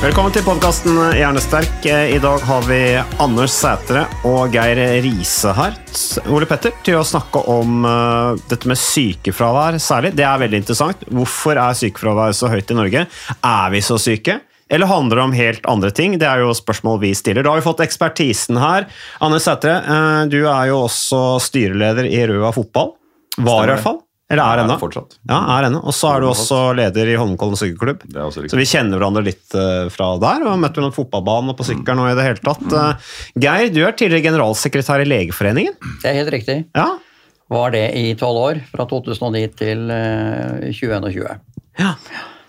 Velkommen til podkasten Hjernesterk. I dag har vi Anders Sætre og Geir Riise her. Ole Petter, til å snakke om eh, dette med sykefravær særlig. Det er veldig interessant. Hvorfor er sykefravær så høyt i Norge? Er vi så syke? Eller handler det om helt andre ting? Det er jo spørsmål vi stiller. Da har vi fått ekspertisen her. Anders Sætre, eh, du er jo også styreleder i Røa fotball. Var i hvert fall. Eller er ennå. Ja, er ennå. Og så er du også leder i Holmenkollen sykkelklubb. Det er også riktig. Så vi kjenner hverandre litt eh, fra der, og har møtt hverandre på fotballbanen og på sykkelen og i det hele tatt. Eh, Geir, du er tidligere generalsekretær i Legeforeningen. Det er helt riktig. Ja. Var det i tolv år, fra 2009 til eh, 2021. ja.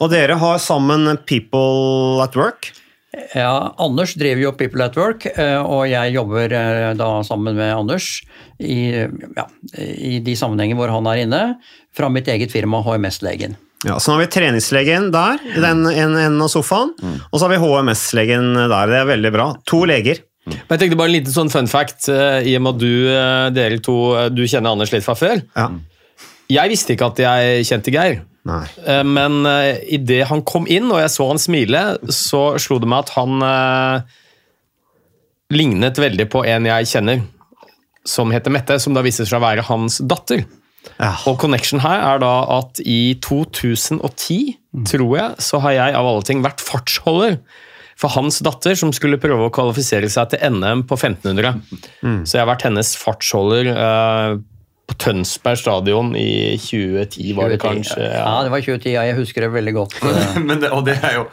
Og dere har sammen People at Work. Ja, Anders driver jo People at Work, eh, og jeg jobber eh, da sammen med Anders i, ja, i de sammenhenger hvor han er inne, fra mitt eget firma HMS-legen. Ja, så nå har vi treningslegen der, i den enden av sofaen. Og så har vi HMS-legen der. Det er veldig bra. To leger. Men jeg tenkte bare en liten sånn fun fact, eh, i og med at du, dere to, du kjenner Anders litt fra før. Ja. Jeg visste ikke at jeg kjente Geir. Nei. Eh, Men uh, idet han kom inn, og jeg så han smile, så slo det meg at han uh, lignet veldig på en jeg kjenner, som heter Mette, som da viser seg å være hans datter. Ja. Og connection her er da at i 2010, tror jeg, så har jeg av alle ting vært fartsholder for hans datter, som skulle prøve å kvalifisere seg til NM på 1500. Så jeg har vært hennes fartsholder eh, på Tønsberg stadion i 2010, var det 2010, kanskje? Ja, det var 2010, ja, jeg husker det veldig godt. Men det, og, det er jo,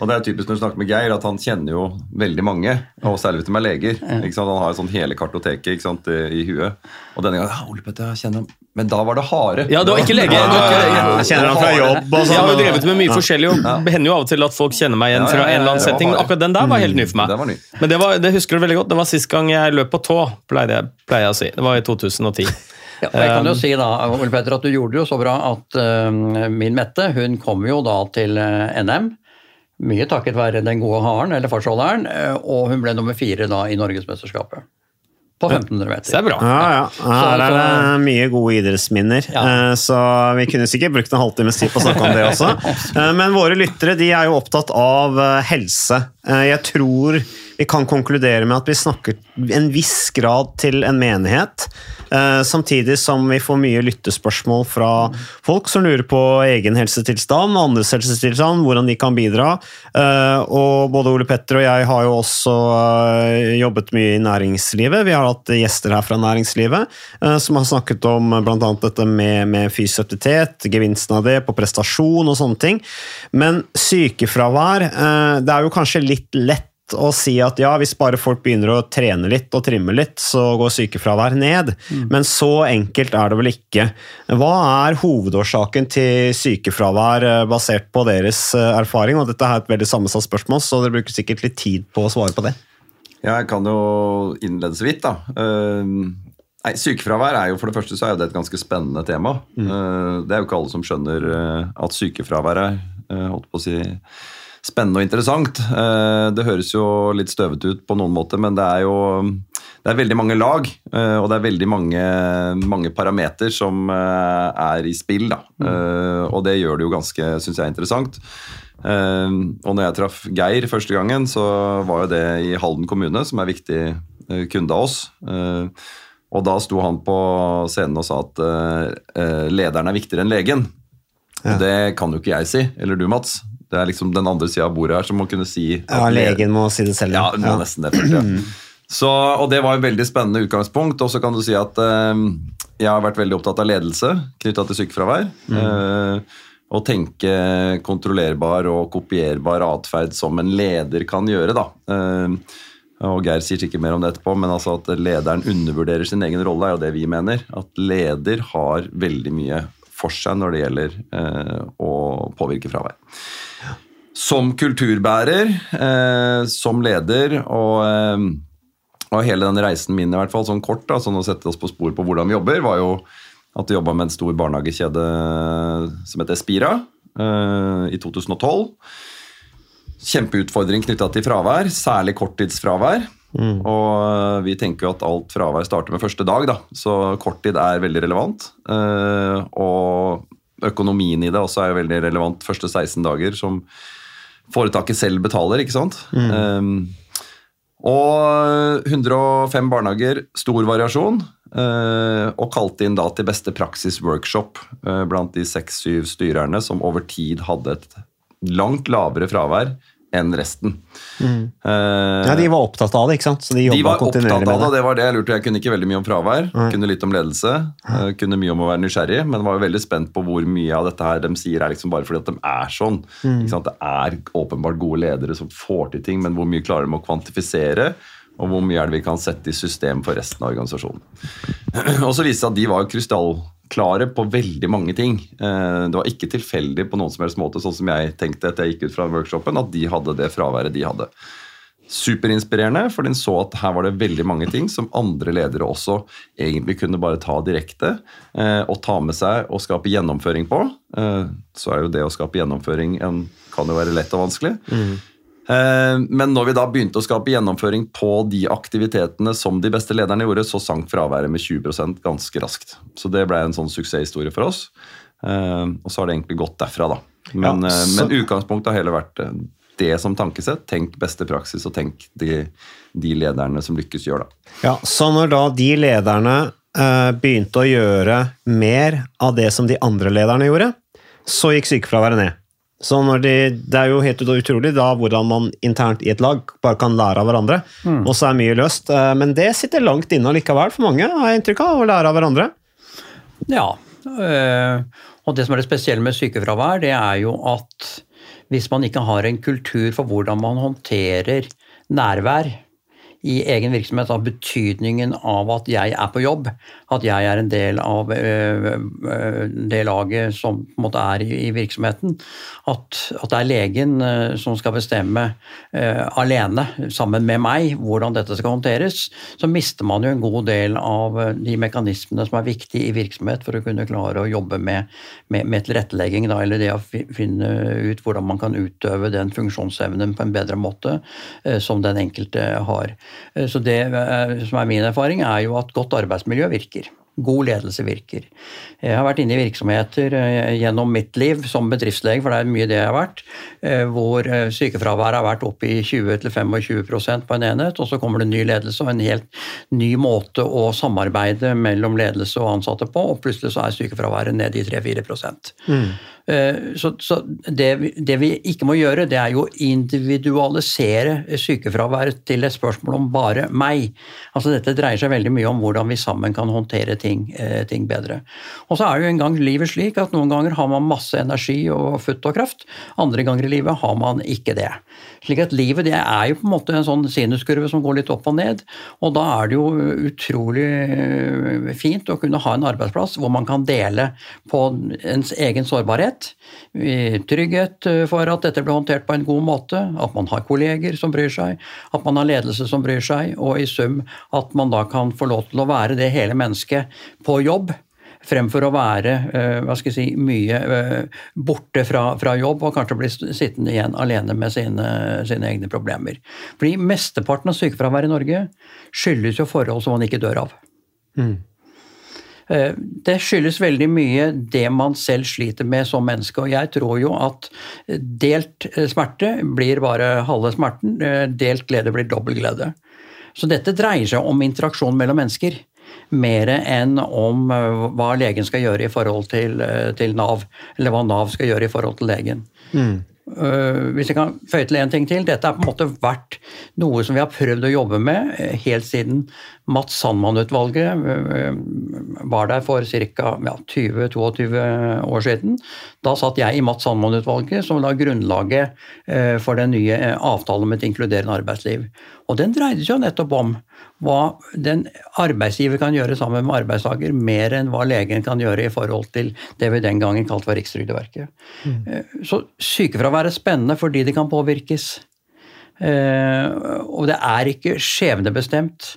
og det er typisk når du snakker med Geir, at han kjenner jo veldig mange. Og særlig hvis de er leger. Ikke sant? Han har jo sånn hele kartoteket ikke sant, i huet. Og denne gangen ja, Ole Petter, jeg kjenner ham. Men da var det hare. Ja, det var ikke lege. Jeg kjenner han fra jobb og Jeg har sånn. drevet med mye forskjellig, og det hender jo av og til at folk kjenner meg igjen Ja, ja, fra en eller annen setting, men akkurat den der var helt ny for meg. Det var ny. Men det, var, det husker du veldig godt. Det var sist gang jeg løp på tå, pleier jeg, pleier jeg å si. Det var i 2010. Ja, jeg kan jo Um, si da, Ole Petter, at du gjorde det jo så bra at uh, min Mette hun kom jo da til eh, NM. Mye takket være den gode haren, eller fartsholderen, eh, og hun ble nummer fire da i Norgesmesterskapet. På 1500 meter. Så det er bra. Ja, ja. Her er det mye gode idrettsminner. Ja. Eh, Så vi kunne sikkert brukt en halvtimes tid på å snakke om det også. Men våre lyttere de er jo opptatt av helse. Jeg tror vi kan konkludere med at vi snakker en viss grad til en menighet. eh, Samtidig som vi får mye lyttespørsmål fra folk som lurer på egen helsetilstand, andres helsetilstand, hvordan de kan bidra. Eh, Og både Ole Petter og jeg har jo også eh, jobbet mye i næringslivet. Vi har hatt gjester her fra næringslivet som har snakket om bl.a. dette med, med fysisk aktivitet, gevinsten av det på prestasjon og sånne ting. Men sykefravær, det er jo kanskje litt lett å si at ja, hvis bare folk begynner å trene litt og trimme litt, så går sykefravær ned. Men så enkelt er det vel ikke. Hva er hovedårsaken til sykefravær eh, basert på deres eh, erfaring? Og dette er et veldig sammensatt spørsmål, så dere bruker sikkert litt tid på å svare på det. Ja, jeg kan jo innlede så vidt, da. Eh, nei, Sykefravær er jo for det første så er det et ganske spennende tema. Eh, det er jo ikke alle som skjønner at sykefravær er eh, holdt på å si, spennende og interessant. Eh, det høres jo litt støvete ut på noen måter, men det er jo det er veldig mange lag, eh, og det er veldig mange, mange parameter som eh, er i spill. Da. Mm. og det gjør det jo ganske synes jeg, interessant. Og når jeg traff Geir første gangen, så var jo det i Halden kommune, som er viktig kunde av oss. Og da sto han på scenen og sa at lederen er viktigere enn legen. Ja. Det kan jo ikke jeg si, eller du Mats. Det er liksom den andre sida av bordet her som må kunne si Ja, legen må si det selv. Ja, må nesten det først, ja. Så, og det var et veldig spennende utgangspunkt. Og så kan du si at eh, jeg har vært veldig opptatt av ledelse knytta til sykefravær. Eh, å tenke kontrollerbar og kopierbar atferd som en leder kan gjøre, da. Eh, og Geir sier ikke mer om det etterpå, men altså at lederen undervurderer sin egen rolle, er jo det vi mener. At leder har veldig mye for seg når det gjelder eh, å påvirke fravær som kulturbærer, eh, som leder og, eh, og hele den reisen min, i hvert fall sånn kort, da, sånn å sette oss på spor på hvordan vi jobber, var jo at vi jobba med en stor barnehagekjede som heter Espira i 2012. Kjempeutfordring knytta til fravær, særlig korttidsfravær. Og eh, vi tenker jo at alt fravær starter med første dag, da. så korttid er veldig relevant. Eh, og økonomien i det også er jo veldig relevant. Første 16 dager som foretaket selv betaler, ikke sant. Mm. og 105 barnehager, stor variasjon. eh, og kalte inn da til beste praksis-workshop eh, blant de seks-syv styrerne som over tid hadde et langt lavere fravær enn resten. Mm. Uh, Ja, de var opptatt av det, ikke sant? Så de de var opptatt av det, det. var det jeg lurte. Jeg kunne ikke veldig mye om fravær, Nei. kunne litt om ledelse, eh, kunne mye om å være nysgjerrig, men var veldig spent på hvor mye av dette her de sier er liksom bare fordi at de er sånn. Mm. Det er åpenbart gode ledere som får til ting, men hvor mye klarer de å kvantifisere? Og hvor mye er det vi kan sette i system for resten av organisasjonen? Og så viste det seg at de var krystallklare på veldig mange ting. Eh, Det var ikke tilfeldig på noen som helst måte, sånn som jeg tenkte etter jeg gikk ut fra workshopen, at de hadde det fraværet de hadde superinspirerende, for den så at her var det veldig mange ting som andre ledere også egentlig kunne bare ta direkte eh, og ta med seg og skape gjennomføring på. Eh, så er jo det å skape gjennomføring en, kan jo være lett og vanskelig. Eh, men når vi da begynte å skape gjennomføring på de aktivitetene som de beste lederne gjorde, så sank fraværet med 20% ganske raskt. Så det ble en sånn suksesshistorie for oss. Eh, og så har det egentlig gått derfra, da. Men, Ja, eh, så- men utgangspunktet har heller vært eh, det som tankesett. Tenk beste praksis, og tenk de, de lederne som lykkes, gjør det. Ja, så når da de lederne eh, begynte å gjøre mer av det som de andre lederne gjorde, så gikk sykefraværet ned. Så når de, Det er jo helt utrolig da hvordan man internt i et lag bare kan lære av hverandre. Mm. Og så er mye løst. eh, Men det sitter langt inne likevel for mange, har jeg inntrykk av, å lære av hverandre. Ja. øh, og det som er det spesielle med sykefravær, det er jo at hvis man ikke har en kultur for hvordan man håndterer nærvær i egen virksomhet, av betydningen av at jeg er på jobb, at jeg er en del av det laget som på en måte er i, virksomheten, at, at det er legen som skal bestemme alene, sammen med meg, hvordan dette skal håndteres, så mister man jo en god del av de mekanismene som er viktige i virksomhet for å kunne klare å jobbe med, med, med tilrettelegging, da, eller det å finne ut hvordan man kan utøve den funksjonsevnen på en bedre måte som den enkelte har. Eh, Så det eh, som er min erfaring, er jo at godt arbeidsmiljø virker. God ledelse virker. Jeg har vært inne i virksomheter eh, gjennom mitt liv som bedriftslege, for det er mye det jeg har vært, hvor sykefraværet har vært oppe i 20-25% på en enhet, og så kommer det ny ledelse og en helt ny måte å samarbeide mellom ledelse og ansatte på, og plutselig så er sykefraværet nede i 3-4 Eh, Så, så det, vi- det vi ikke må gjøre, det er jo å individualisere sykefraværet til et spørsmål om bare meg. Altså Dette dreier seg veldig mye om hvordan vi sammen kan håndtere ting, eh, ting bedre. Og så er jo en gang livet slik at noen ganger har man masse energi og futt og kraft, andre ganger i livet har man ikke det. Slik at livet det er jo på en måte en sånn sinuskurve som går litt opp og ned, og da er det jo utrolig eh, fint å kunne ha en arbeidsplass hvor man kan dele på ens egen sårbarhet, i trygghet eh, for at dette blir håndtert på en god måte, at man har kolleger som bryr seg, at man har ledelse som bryr seg, og i sum at man da kan få lov til å være det hele mennesket på jobb. Fremfor å være eh, hva skal jeg si, mye eh, borte fra, fra jobb og kanskje bli sittende igjen alene med sine, sine egne problemer. Fordi Mesteparten av sykefravær i Norge skyldes jo forhold som man ikke dør av. Eh, Det skyldes veldig mye det man selv sliter med som menneske. Og jeg tror jo at delt eh, smerte blir bare halve smerten. eh, Delt glede blir dobbel glede. Så dette dreier seg om interaksjon mellom mennesker. Mer enn om eh, hva legen skal gjøre i forhold til, eh, til Nav, eller hva Nav skal gjøre i forhold til legen. Uh, hvis jeg kan føye til en ting til. Dette har på en måte vært noe som vi har prøvd å jobbe med eh, helt siden Mats Sandman-utvalget uh, var der for ca. Ja, 20-22 år siden. Da satt jeg i Mats Sandman-utvalget, som la grunnlaget uh, for den nye avtalen om et inkluderende arbeidsliv. Og den dreide seg jo nettopp om hva den arbeidsgiver kan gjøre sammen med arbeidstaker, mer enn hva legen kan gjøre i forhold til det vi den gangen kalte for Rikstrygdeverket. Mm. Så sykefravær er spennende fordi det kan påvirkes. Eh, og det er ikke skjebnebestemt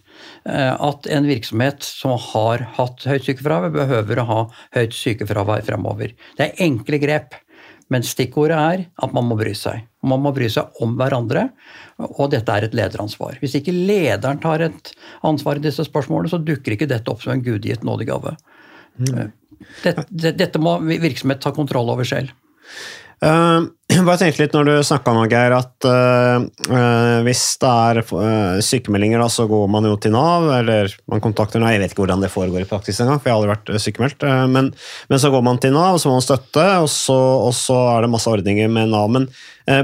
eh, at en virksomhet som har hatt høyt sykefravær, behøver å ha høyt sykefravær fremover. Det er enkle grep. Men stikkordet er at man må bry seg. Man må bry seg om hverandre, og dette er et lederansvar. Hvis ikke lederen tar et ansvar i disse spørsmålene, så dukker ikke dette opp som en gudgitt nådegave. Mm. Dette, dette må virksomhet ta kontroll over selv. Uh, bare tenkte litt når du snakka nå, Geir, at uh, uh, hvis det er sykemeldinger, da, så går man jo til Nav, eller man kontakter Nav. Jeg vet ikke hvordan det foregår i praksis engang, for jeg har aldri vært sykemeldt. Men, men, så går man til Nav, så må man støtte, og så, og så er det masse ordninger med Nav. Men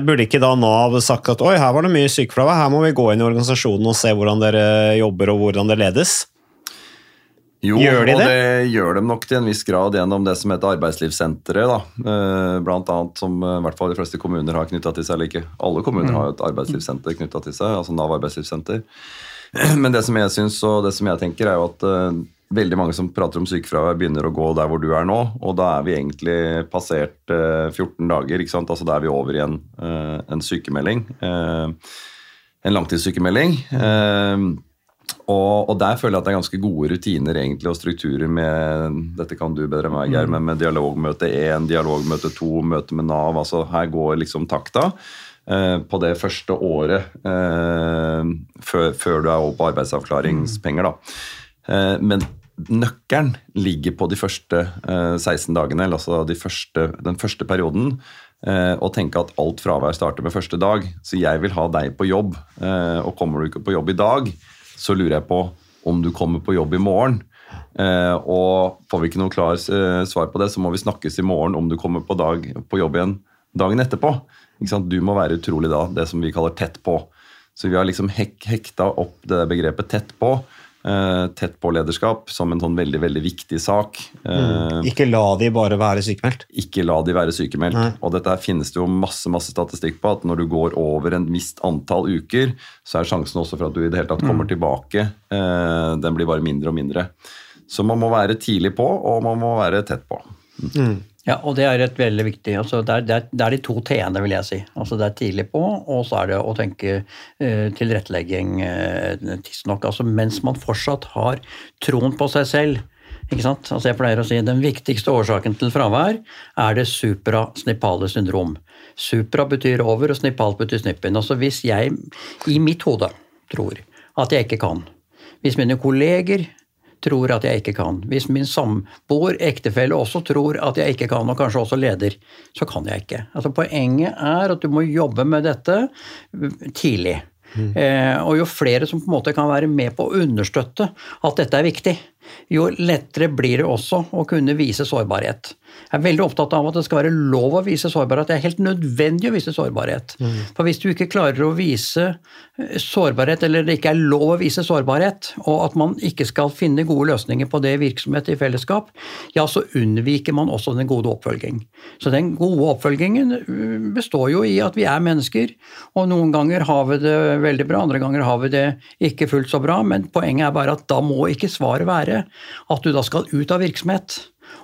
burde ikke da Nav sagt at oi, her var det mye sykefravær, her må vi gå inn i organisasjonen og se hvordan dere jobber og hvordan det ledes? Jo, gjør de det? og det gjør de nok til en viss grad gjennom det som heter arbeidslivssenteret. da. Eh, blant annet som eh, i hvert fall de fleste kommuner har knytta til seg, eller ikke alle kommuner mm. har et arbeidslivssenter knytta til seg, altså Nav arbeidslivssenter. Men det som jeg syns, og det som jeg tenker, er jo at uh, veldig mange som prater om sykefravær, begynner å gå der hvor du er nå, og da er vi egentlig passert uh, 14 dager. ikke sant? Altså Da er vi over i en, uh, en sykemelding. en langtidssykemelding. Og, og, der føler jeg at det er ganske gode rutiner egentlig, og strukturer med dette kan du bedre enn meg, Geir, mm. men med dialogmøte 1, dialogmøte 2, møte med Nav. altså Her går liksom takta eh, på det første året eh, før, før, du er over på arbeidsavklaringspenger. da. Eh, men nøkkelen ligger på de første 16 eh, dagene, eller altså de første, den første perioden. Eh, og tenke at alt fravær starter med første dag. Så jeg vil ha deg på jobb, eh, og kommer du ikke på jobb i dag, så lurer jeg på om du kommer på jobb i morgen. Eh, og får vi ikke noe klar eh, svar på det, så må vi snakkes i morgen om du kommer på, dag, på jobb igjen dagen etterpå. Du må være utrolig da, det som vi kaller tett på. Så vi har liksom hek, hekta opp det begrepet tett på. Uh, tett på lederskap som en sånn veldig veldig viktig sak. Mm. Ikke la de bare være sykemeldt? Ikke la de være sykemeldt. Nei. Og dette her finnes det jo masse masse statistikk på, at når du går over en visst antall uker, så er sjansen også for at du i det hele tatt kommer mm. tilbake, uh, den blir bare mindre og mindre. Så man må være tidlig på, og man må være tett på. Mm. Ja, og det er et veldig viktig altså det, er, det, er, det er de to t-ene, vil jeg si. Altså Det er tidlig på, og så er det å tenke eh, tilrettelegging eh, tidsnok. Altså mens man fortsatt har troen på seg selv. Ikke sant? Altså jeg pleier å si Den viktigste årsaken til fravær er det suprasnippale syndrom. Supra betyr over, og snippalt betyr snippen. Altså Hvis jeg i mitt hode tror at jeg ikke kan, hvis mine kolleger tror at jeg ikke kan. Hvis min samboer, ektefelle, også tror at jeg ikke kan, og kanskje også leder, så kan jeg ikke. Altså Poenget er at du må jobbe med dette tidlig. Mm. Eh, og jo flere som på en måte kan være med på å understøtte at dette er viktig, jo lettere blir det også å kunne vise sårbarhet. Jeg er veldig opptatt av at det skal være lov å vise sårbarhet. Det er helt nødvendig å vise sårbarhet. Mm. For hvis du ikke klarer å vise eh, sårbarhet, eller det ikke er lov å vise sårbarhet, og at man ikke skal finne gode løsninger på det i virksomhet i fellesskap, ja, så unnviker man også den gode oppfølging. Så den gode oppfølgingen eh, består jo i at vi er mennesker, og noen ganger har vi det veldig bra, andre ganger har vi det ikke fullt så bra, men poenget er bare at da må ikke svaret være at du da skal ut av virksomhet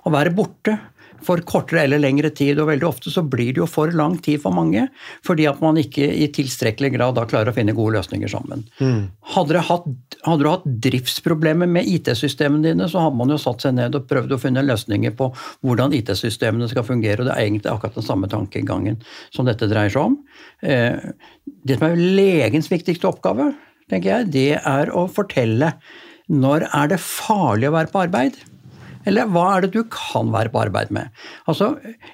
og være borte for kortere eller lengre tid. Og veldig ofte så blir det jo for lang tid for mange, fordi at man ikke i tilstrekkelig grad da klarer å finne gode løsninger sammen. Mm. Hadde, du hatt, hadde, du hatt, driftsproblemer med IT-systemene dine, så hadde man jo satt seg ned og prøvd å finne løsninger på hvordan IT-systemene skal fungere. og Det er egentlig akkurat den samme tankegangen som dette dreier seg om. Eh, det som er legens viktigste oppgave, tenker jeg, det er å fortelle når er det farlig å være på arbeid? Eller hva er det du kan være på arbeid med? Altså,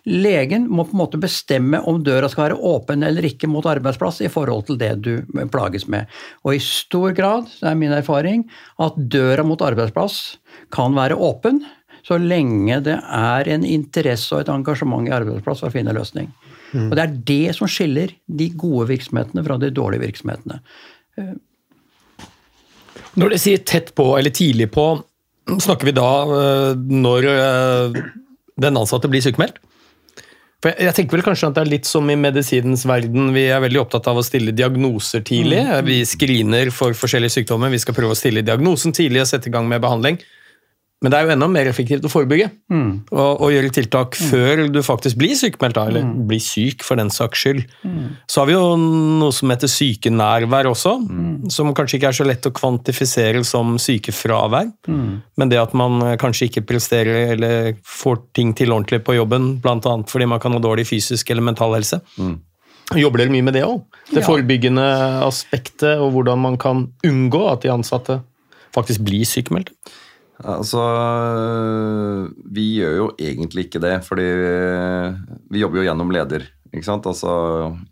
Legen må på en måte bestemme om døra skal være åpen eller ikke mot arbeidsplass i forhold til det du plages med. Og i stor grad, det er min erfaring, at døra mot arbeidsplass kan være åpen så lenge det er en interesse og et engasjement i arbeidsplass for å finne løsning. Mm. Og Det er det som skiller de gode virksomhetene fra de dårlige virksomhetene. Når dere sier tett på eller tidlig på, snakker vi da øh, når øh, den ansatte blir sykemeldt? For jeg, jeg tenker vel kanskje at det er litt som i medisinens verden. Vi er veldig opptatt av å stille diagnoser tidlig. Vi screener for forskjellige sykdommer. Vi skal prøve å stille diagnosen tidlig og sette i gang med behandling. Men det er jo enda mer effektivt å forebygge og, og gjøre tiltak før du faktisk blir sykemeldt, eller eller blir syk for den saks skyld. Så har vi jo noe som heter sykenærvær også, som kanskje ikke er så lett å kvantifisere som sykefravær. Men det at man eh, kanskje ikke presterer eller får ting til ordentlig på jobben, bl.a. fordi man kan ha dårlig fysisk eller mental helse. Jobber dere mye med det òg? Det Ja. forebyggende aspektet, og hvordan man kan unngå at de ansatte faktisk blir sykemeldte? Altså, vi gjør jo egentlig ikke det, fordi vi jobber jo gjennom leder. Ikke sant? Altså,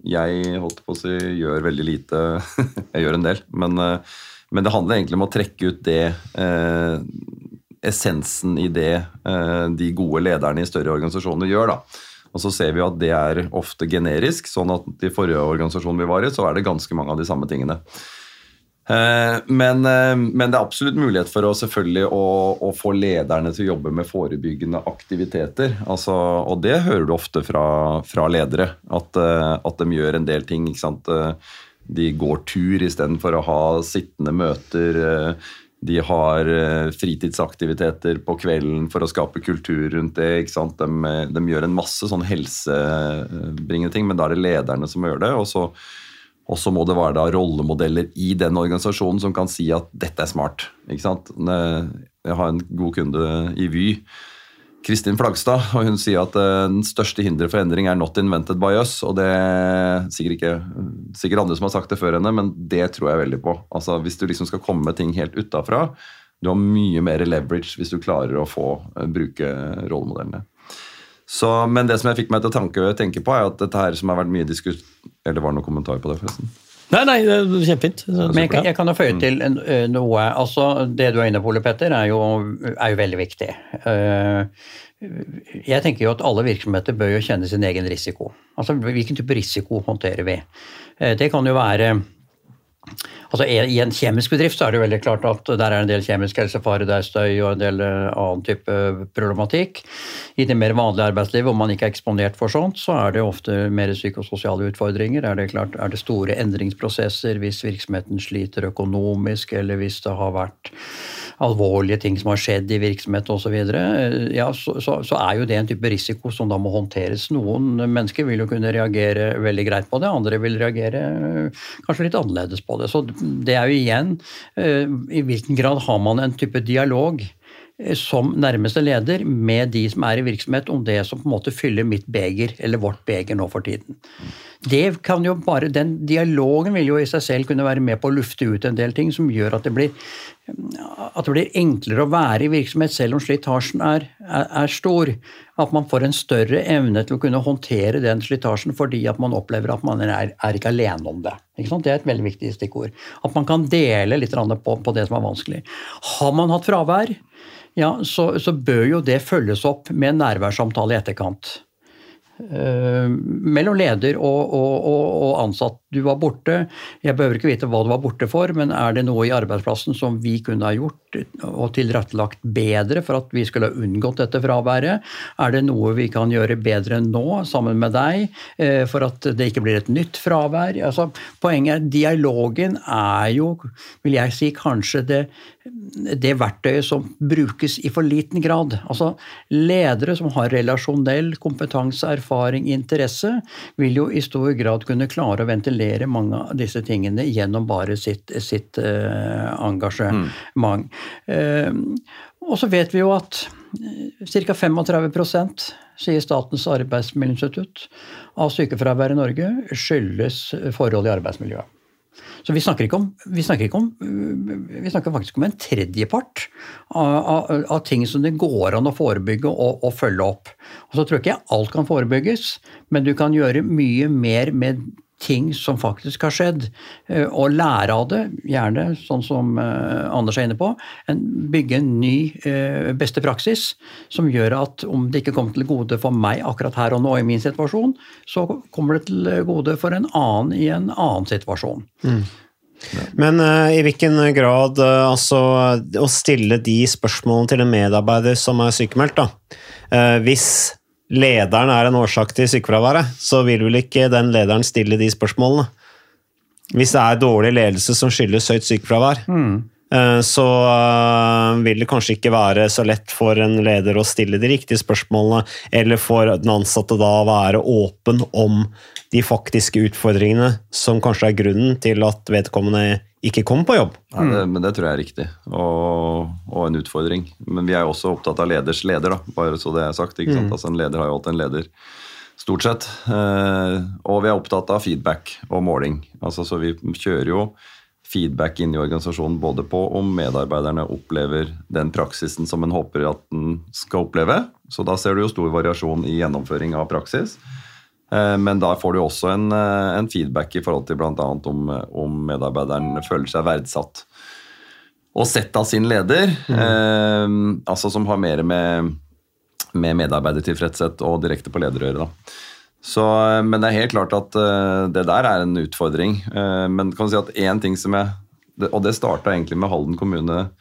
jeg holdt på å si gjør veldig lite. jeg gjør en del. Men, eh, men det handler egentlig om å trekke ut det eh, essensen i det eh, de gode lederne i større organisasjoner gjør. da. Og så ser vi at det er ofte generisk, sånn at i forrige organisasjon vi var i, så er det ganske mange av de samme tingene. Eh, Men, eh, men det er absolutt mulighet for å selvfølgelig å, å få lederne til å jobbe med forebyggende aktiviteter. Altså, og det hører du ofte fra, fra ledere, at, eh, at de gjør en del ting. De går tur istedenfor å ha sittende møter. De har fritidsaktiviteter på kvelden for å skape kultur rundt det. De, de gjør en masse sånn helsebringende ting, men da er det lederne som gjør det. og så og så må det være da rollemodeller i den organisasjonen som kan si at dette er smart. ikke sant? Jeg har en god kunde i Vy, Kristin Flagstad, og hun sier at eh, den største hinderet for endring er 'not invented by us'. og Det er sikkert ikke sikkert andre som har sagt det før henne, men det tror jeg veldig på. Altså Hvis du liksom skal komme med ting helt utafra, du har mye mer leverage hvis du klarer å få eh, bruke rollemodellene. Så, men det som jeg fikk meg til å tanke, tenke på, er at dette her som har vært mye diskuss... Eller var det noen kommentar på det, forresten? Nei, nei, det er kjempefint. Men jeg kan, jeg kan jo føye til en, eh, noe. altså Det du er inne på, Ole Petter, er jo, er jo veldig viktig. Eh, Jeg tenker jo at alle virksomheter bør jo kjenne sin egen risiko. Altså Hvilken type risiko håndterer vi? Det kan jo være Altså I en kjemisk bedrift så er det veldig klart at der er en del kjemisk helsefare, det er støy og en del eh, annen type problematikk. I det mer vanlige arbeidslivet, hvor man ikke er eksponert for sånt, så er det ofte mer psykososiale utfordringer. Er det, klart, er det store endringsprosesser hvis virksomheten sliter økonomisk, eller hvis det har vært alvorlige ting som har skjedd i virksomhet osv., ja, så, så, så er jo det en type risiko som da må håndteres. Noen mennesker vil jo kunne reagere veldig greit på det, andre vil reagere øh, kanskje litt annerledes på det. Så det er jo igjen øh, i hvilken grad har man en type dialog som nærmeste leder med de som er i virksomhet, om det som på en måte fyller mitt beger, eller vårt beger nå for tiden. Det kan jo bare, Den dialogen vil jo i seg selv kunne være med på å lufte ut en del ting som gjør at det blir, at det blir enklere å være i virksomhet selv om slitasjen er, er, stor. At man får en større evne til å kunne håndtere den slitasjen fordi at man opplever at man er, er ikke alene om det. Det er et veldig viktig stikkord. At man kan dele litt på, på det som er vanskelig. Har man hatt fravær, ja, så, så bør jo det følges opp med en nærværssamtale i etterkant. Eh, mellom leder og, og, og, og ansatt. Du var borte. Jeg behøver ikke vite hva du var borte for, men er det noe i arbeidsplassen som vi kunne ha gjort og tilrettelagt bedre for at vi skulle ha unngått dette fraværet? Er det noe vi kan gjøre bedre nå, sammen med deg, eh, for at det ikke blir et nytt fravær? Altså, poenget er dialogen er jo, vil jeg si, kanskje det, det verktøyet som brukes i for liten grad. Altså, ledere som har relasjonell kompetanse, erfaring, interesse, vil jo i stor grad kunne klare å ventilere mange av disse tingene gjennom bare sitt, sitt uh, engasjement. Uh, og så vet vi jo at ca. 35% sier Statens arbeidsmiljøinstitutt, av sykefravær i Norge skyldes forhold i arbeidsmiljøet. Så vi snakker om, vi snakker om vi snakker faktisk om en tredjepart av, av, av ting som det går an å forebygge og, og følge opp. Og så tror jeg ikke alt kan forebygges, men du kan gjøre mye mer med ting som faktisk har skjedd, eh, og lære av det, gjerne sånn som eh, Anders er inne på, en, bygge en ny eh, beste praksis som gjør at om det ikke kommer til gode for meg akkurat her og nå i min situasjon, så kommer det til gode for en annen i en annen situasjon. Mm. Men uh, i hvilken grad uh, altså, å stille de spørsmålene til en medarbeider som er sykemeldt, da. Uh, hvis lederen er en årsak til sykefraværet, så vil vel ikke den lederen stille de spørsmålene. Hvis det er dårlig ledelse som skyldes høyt sykefravær, mm. så eh, vil det kanskje ikke være så lett for en leder å stille de riktige spørsmålene, eller for den ansatte da å være åpen om de faktiske utfordringene som kanskje er grunnen til at vedkommende ikke kom på jobb. Ja, det, men det tror jeg er riktig, og, og, en utfordring. Men vi er jo også opptatt av leders leder, da, bare så det er sagt. ikke sant? Mm. Altså En leder har jo alltid en leder, stort sett. Eh, og vi er opptatt av feedback og måling. Altså, så vi kjører jo feedback inn i organisasjonen både på om medarbeiderne opplever den praksisen som en håper at den skal oppleve. Så da ser du jo stor variasjon i gjennomføring av praksis. Eh, men da får du også en, eh, en feedback i forhold til bl.a. Om, om medarbeideren føler seg verdsatt og sett av sin leder. Mm. Eh, altså som har mer med, med medarbeidertilfredshet og direkte på leder å gjøre. Eh, men det er helt klart at uh, det der er en utfordring. Uh, men kan du si at én ting som jeg Og det starta egentlig med Halden kommune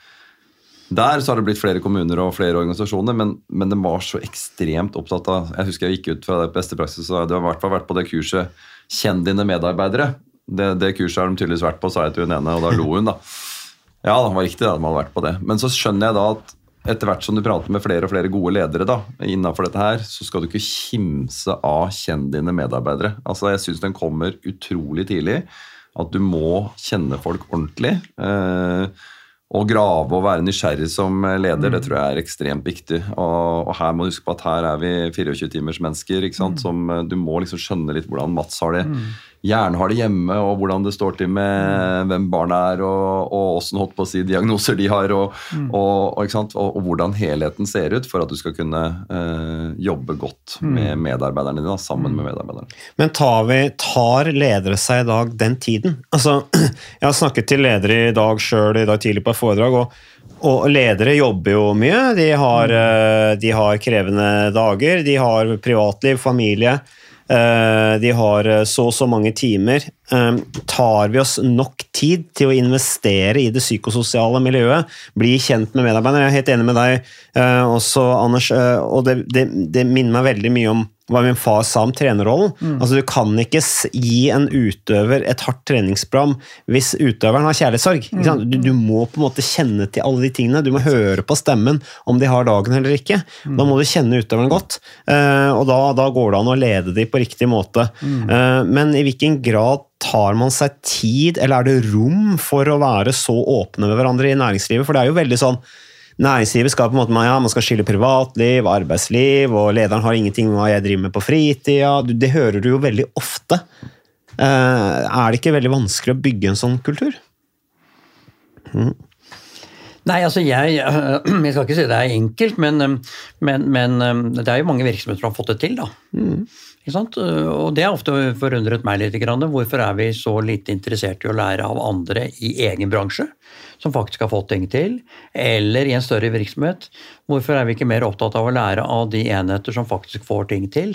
der så har det blitt flere kommuner og flere organisasjoner, men, men den var så ekstremt opptatt av Jeg husker jeg gikk ut fra det beste praksis, og du har i hvert fall vært på det kurset 'Kjenn dine medarbeidere'. Det, det, kurset har de tydeligvis vært på, sa jeg til hun ene, og da lo hun, da. Ja, det var riktig, da, de hadde vært på det. Men så skjønner jeg da at etter hvert som du prater med flere og flere gode ledere da, innenfor dette her, så skal du ikke kimse av 'kjenn dine medarbeidere'. Altså, Jeg syns den kommer utrolig tidlig. At du må kjenne folk ordentlig. Eh, å grave og være nysgjerrig som leder, mm. det tror jeg er ekstremt viktig. Og, og, her må du huske på at her er vi 24-timers mennesker. ikke sant? Mm. Som, eh, du må liksom skjønne litt hvordan Mats har det. Mm gjerne har det hjemme, og hvordan det står til med hvem barna er, og, og åssen holdt på å si diagnoser de har, og, mm. og, og, hvordan helheten ser ut for at du skal kunne eh, jobbe godt mm. med medarbeiderne dine, sammen med medarbeiderne. Men tar, vi, tar ledere seg i dag den tiden? Altså, jeg har snakket til ledere i dag sjøl i dag tidlig på et foredrag. og og ledere jobber jo mye. De har, mm. eh, de har krevende dager, de har privatliv, familie. Eh, de har eh, så og så mange timer. Eh, tar vi oss nok tid til å investere i det psykososiale miljøet? Bli kjent med medarbeidere? Jeg er helt enig med deg også, Anders. Og det, det, det minner meg veldig mye om hva min far sa om trenerrollen. Mm. Altså, du kan ikke gi en utøver et hardt treningsprogram hvis utøveren har kjærlighetssorg. Mm. Du, du, må på en måte kjenne til alle de tingene. Du må høre på stemmen om de har dagen eller ikke. Mm. Da må du kjenne utøveren godt, uh, og da, da, går det an å lede dem på riktig måte. Uh, men i hvilken grad tar man seg tid, eller er det rom for å være så åpne med hverandre i næringslivet? For det er jo veldig sånn Næringslivet skal på en måte, ja, man skal skille privatliv arbeidsliv, og lederen har ingenting med hva jeg driver med på fritida. Det hører du jo veldig ofte. Eh, er det ikke veldig vanskelig å bygge en sånn kultur? Mm. Nei, altså jeg, jeg skal ikke si det er enkelt, men, men, men, det er jo mange virksomheter som har fått det til. da. Mm. Og det har ofte forundret meg litt. Hvorfor er vi så lite interessert i å lære av andre i egen bransje? Som faktisk har fått ting til, eller i en større virksomhet. Hvorfor er vi ikke mer opptatt av å lære av de enheter som faktisk får ting til?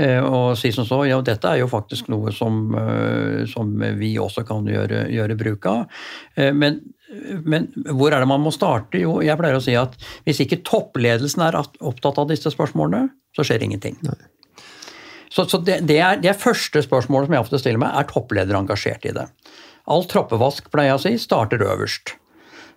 Eh, og si som så, ja, dette er jo faktisk noe som, eh, som vi også kan gjøre, gjøre bruk av. Eh, men, men, hvor er det man må starte? Jo, jeg pleier å si at hvis ikke toppledelsen er opptatt av disse spørsmålene, så skjer ingenting. Nei. Så, så det, det, er, det første spørsmålet som jeg ofte stiller meg, er toppleder engasjert i det. All troppevask pleier jeg å si, starter øverst.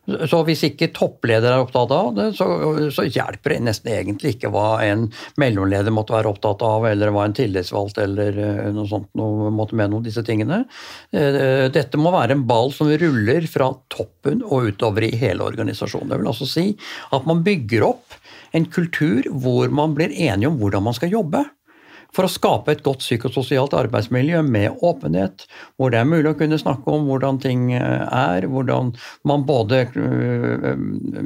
Så hvis ikke toppleder er opptatt av det, så, så, hjelper det nesten egentlig ikke hva en mellomleder måtte være opptatt av, eller hva en tillitsvalgt eller eh, noe sånt noe, måtte mene om disse tingene. Eh, dette må være en ball som ruller fra toppen og utover i hele organisasjonen. Det vil altså si at man bygger opp en kultur hvor man blir enige om hvordan man skal jobbe. For å skape et godt psykososialt arbeidsmiljø med åpenhet, hvor det er mulig å kunne snakke om hvordan ting er, hvordan man både øh,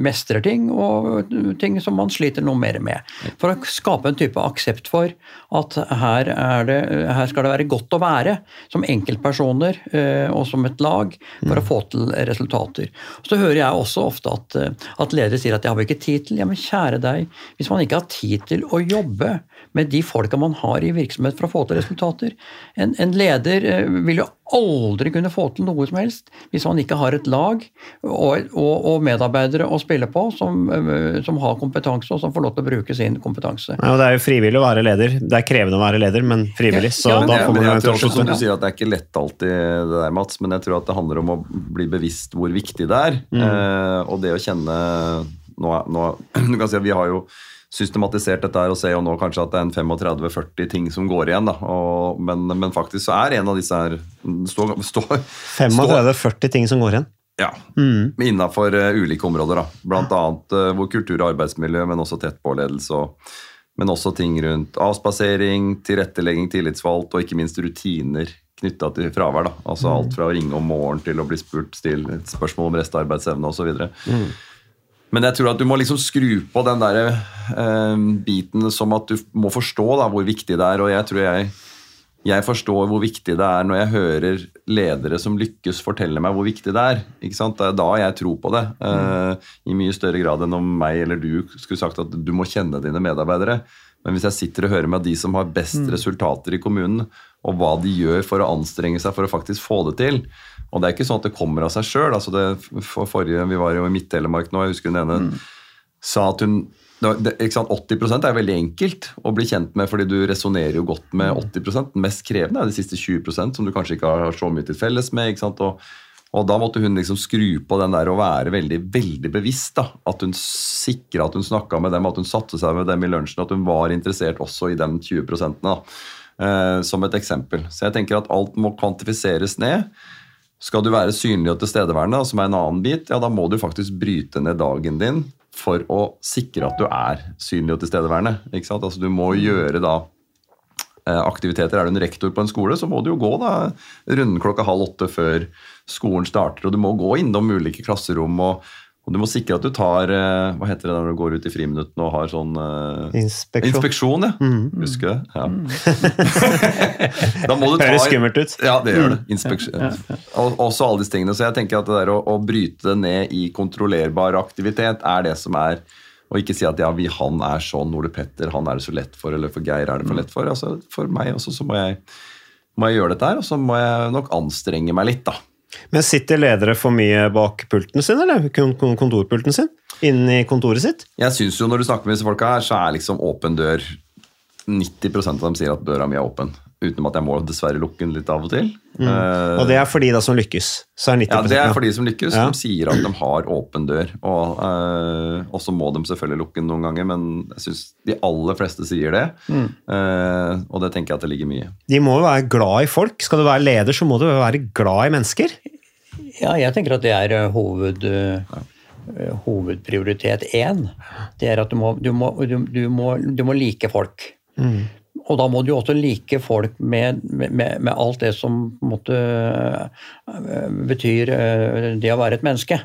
mestrer ting og ting som man sliter noe mer med. For å skape en type aksept for at her, det, her skal det være godt å være som enkeltpersoner og som et lag for å få til resultater. Så hører jeg også ofte at, at ledere sier at det har ikke tid til. Ja, men kjære deg, hvis man ikke har tid til å jobbe med de folka man har i virksomhet for å få til resultater. En, en leder eh, vil jo aldri kunne få til noe som helst hvis man ikke har et lag og, og, og medarbeidere å spille på som, eh, som, har kompetanse, og som får lov til å bruke sin kompetanse. Ja, det er jo frivillig å være leder. Det er krevende å være leder, men frivillig. Så ja, da får man jo tror som du sier, at Det er ikke lett alltid, det der, Mats, men jeg tror at det handler om å bli bevisst hvor viktig det er. Mm. Eh, og det å kjenne nå, nå, du kan si at Vi har jo systematisert dette her og ser jo nå kanskje at det er en 35-40 ting som går igjen. da, og, men, men faktisk så er en av disse her står, stå, 35-40 ting som går igjen. ja, Mm. Innafor ulike områder. da, Blant annet uh, hvor kultur og arbeidsmiljø, men også tett påledelse. Og, men også ting rundt avspasering, tilrettelegging, tillitsvalgt og ikke minst rutiner knytta til fravær. da, altså Mm. Alt fra å ringe om morgenen til å bli spurt still et spørsmål om restarbeidsevne osv. Mm. Men jeg tror at du må liksom skru på den der eh, biten som at du må forstå da, hvor viktig det er. Og jeg tror jeg, jeg forstår hvor viktig det er når jeg hører ledere som lykkes, fortelle meg hvor viktig det er. Ikke sant? Det er da jeg tror på det. Eh, I mye større grad enn om meg eller du skulle sagt at du må kjenne dine medarbeidere. Men hvis jeg sitter og hører med de som har best Mm. resultater i kommunen, og hva de gjør for å anstrenge seg for å faktisk få det til Og det er ikke sånn at det kommer av seg sjøl. Altså det- for forrige, vi var jo i Midt-Telemark nå, jeg husker hun ene sa at hun det, ikke sant, 80% er veldig enkelt å bli kjent med, fordi du resonnerer jo godt med 80 Den mest krevende er de siste 20% som du kanskje ikke har så mye til felles med. ikke sant, og og da måtte hun liksom skru på den der og være veldig veldig bevisst. da, At hun sikra at hun snakka med dem, at hun satte seg med dem i lunsjen, at hun var interessert også i de 20 da, eh, Som et eksempel. Så jeg tenker at alt må kvantifiseres ned. Skal du være synlig og tilstedeværende, som er en annen bit, ja, da må du faktisk bryte ned dagen din for å sikre at du er synlig og tilstedeværende. ikke sant? Altså Du må gjøre da eh, aktiviteter. Er du en rektor på en skole, så må du jo gå da runden klokka halv åtte før skolen starter. Og du må gå innom ulike klasserom, og, og du må sikre at du tar eh, Hva heter det når du går ut i friminuttene og har sånn uh, Inspeksjon. Inspeksjon, ja. Mm. Husker du det? Ja. da må du ta Høres skummelt ut. Ja, det gjør det. Inspeksjon. Ja, ja, Og også alle disse tingene. Så jeg tenker at det der å, å bryte det ned i kontrollerbar aktivitet er det som er og ikke si at ja, vi, han er sånn, Ole Petter, han er det så lett for, eller for Geir er det for lett for. Altså, for meg også så må jeg, må jeg gjøre dette her, og så må jeg nok anstrenge meg litt, da. Men sitter ledere for mye bak pulten sin, eller kon- kon- kontorpulten sin? Inne i kontoret sitt? Jeg synes jo Når du snakker med disse folka her, så er liksom åpen dør 90% av dem sier at døra mi er åpen. Utenom at jeg må dessverre lukke den litt av og til. Mm. Eh, Og det er for de da som lykkes. Så er 90 ja, Det er for de som lykkes. Ja. De sier at de har åpen dør. Og, eh, og så må de selvfølgelig lukke den noen ganger, men jeg syns de aller fleste sier det. Mm. Uh, og det tenker jeg at det ligger mye. De må jo være glad i folk. Skal du være leder, så må du være glad i mennesker. Ja, jeg tenker at det er hoved, eh, hovedprioritet én. Det er at du må, du må, du, du må, du må like folk. Og da må du jo også like folk med, med, med alt det som måte øh, betyr øh, det å være et menneske.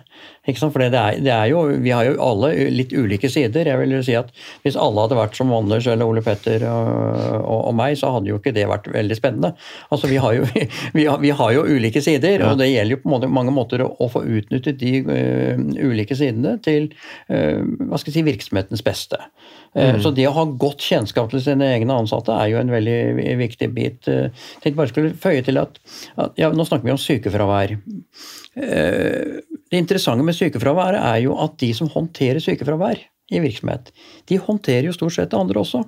For det er, det er jo, vi har jo alle litt ulike sider. Jeg vil jo si at Hvis alle hadde vært som Anders eller Ole Petter og, og, og meg, så hadde jo ikke det vært veldig spennende. Altså Vi har jo, vi har, vi har jo ulike sider, og det gjelder jo på måte, mange måter å, å få utnyttet de uh, ulike sidene til uh, hva skal jeg si, virksomhetens beste. Eh, Mm. Så det å ha godt kjennskap til sine egne ansatte er jo en veldig viktig bit. Eh, Jeg tenkte bare skulle føye til at, at ja, Nå snakker vi om sykefravær. Eh, Det interessante med sykefravær er jo at de som håndterer sykefravær i virksomhet, de håndterer jo stort sett det andre også.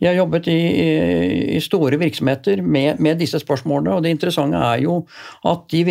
Jeg har jobbet i, i store virksomheter med, med, disse spørsmålene, og det interessante er jo at de,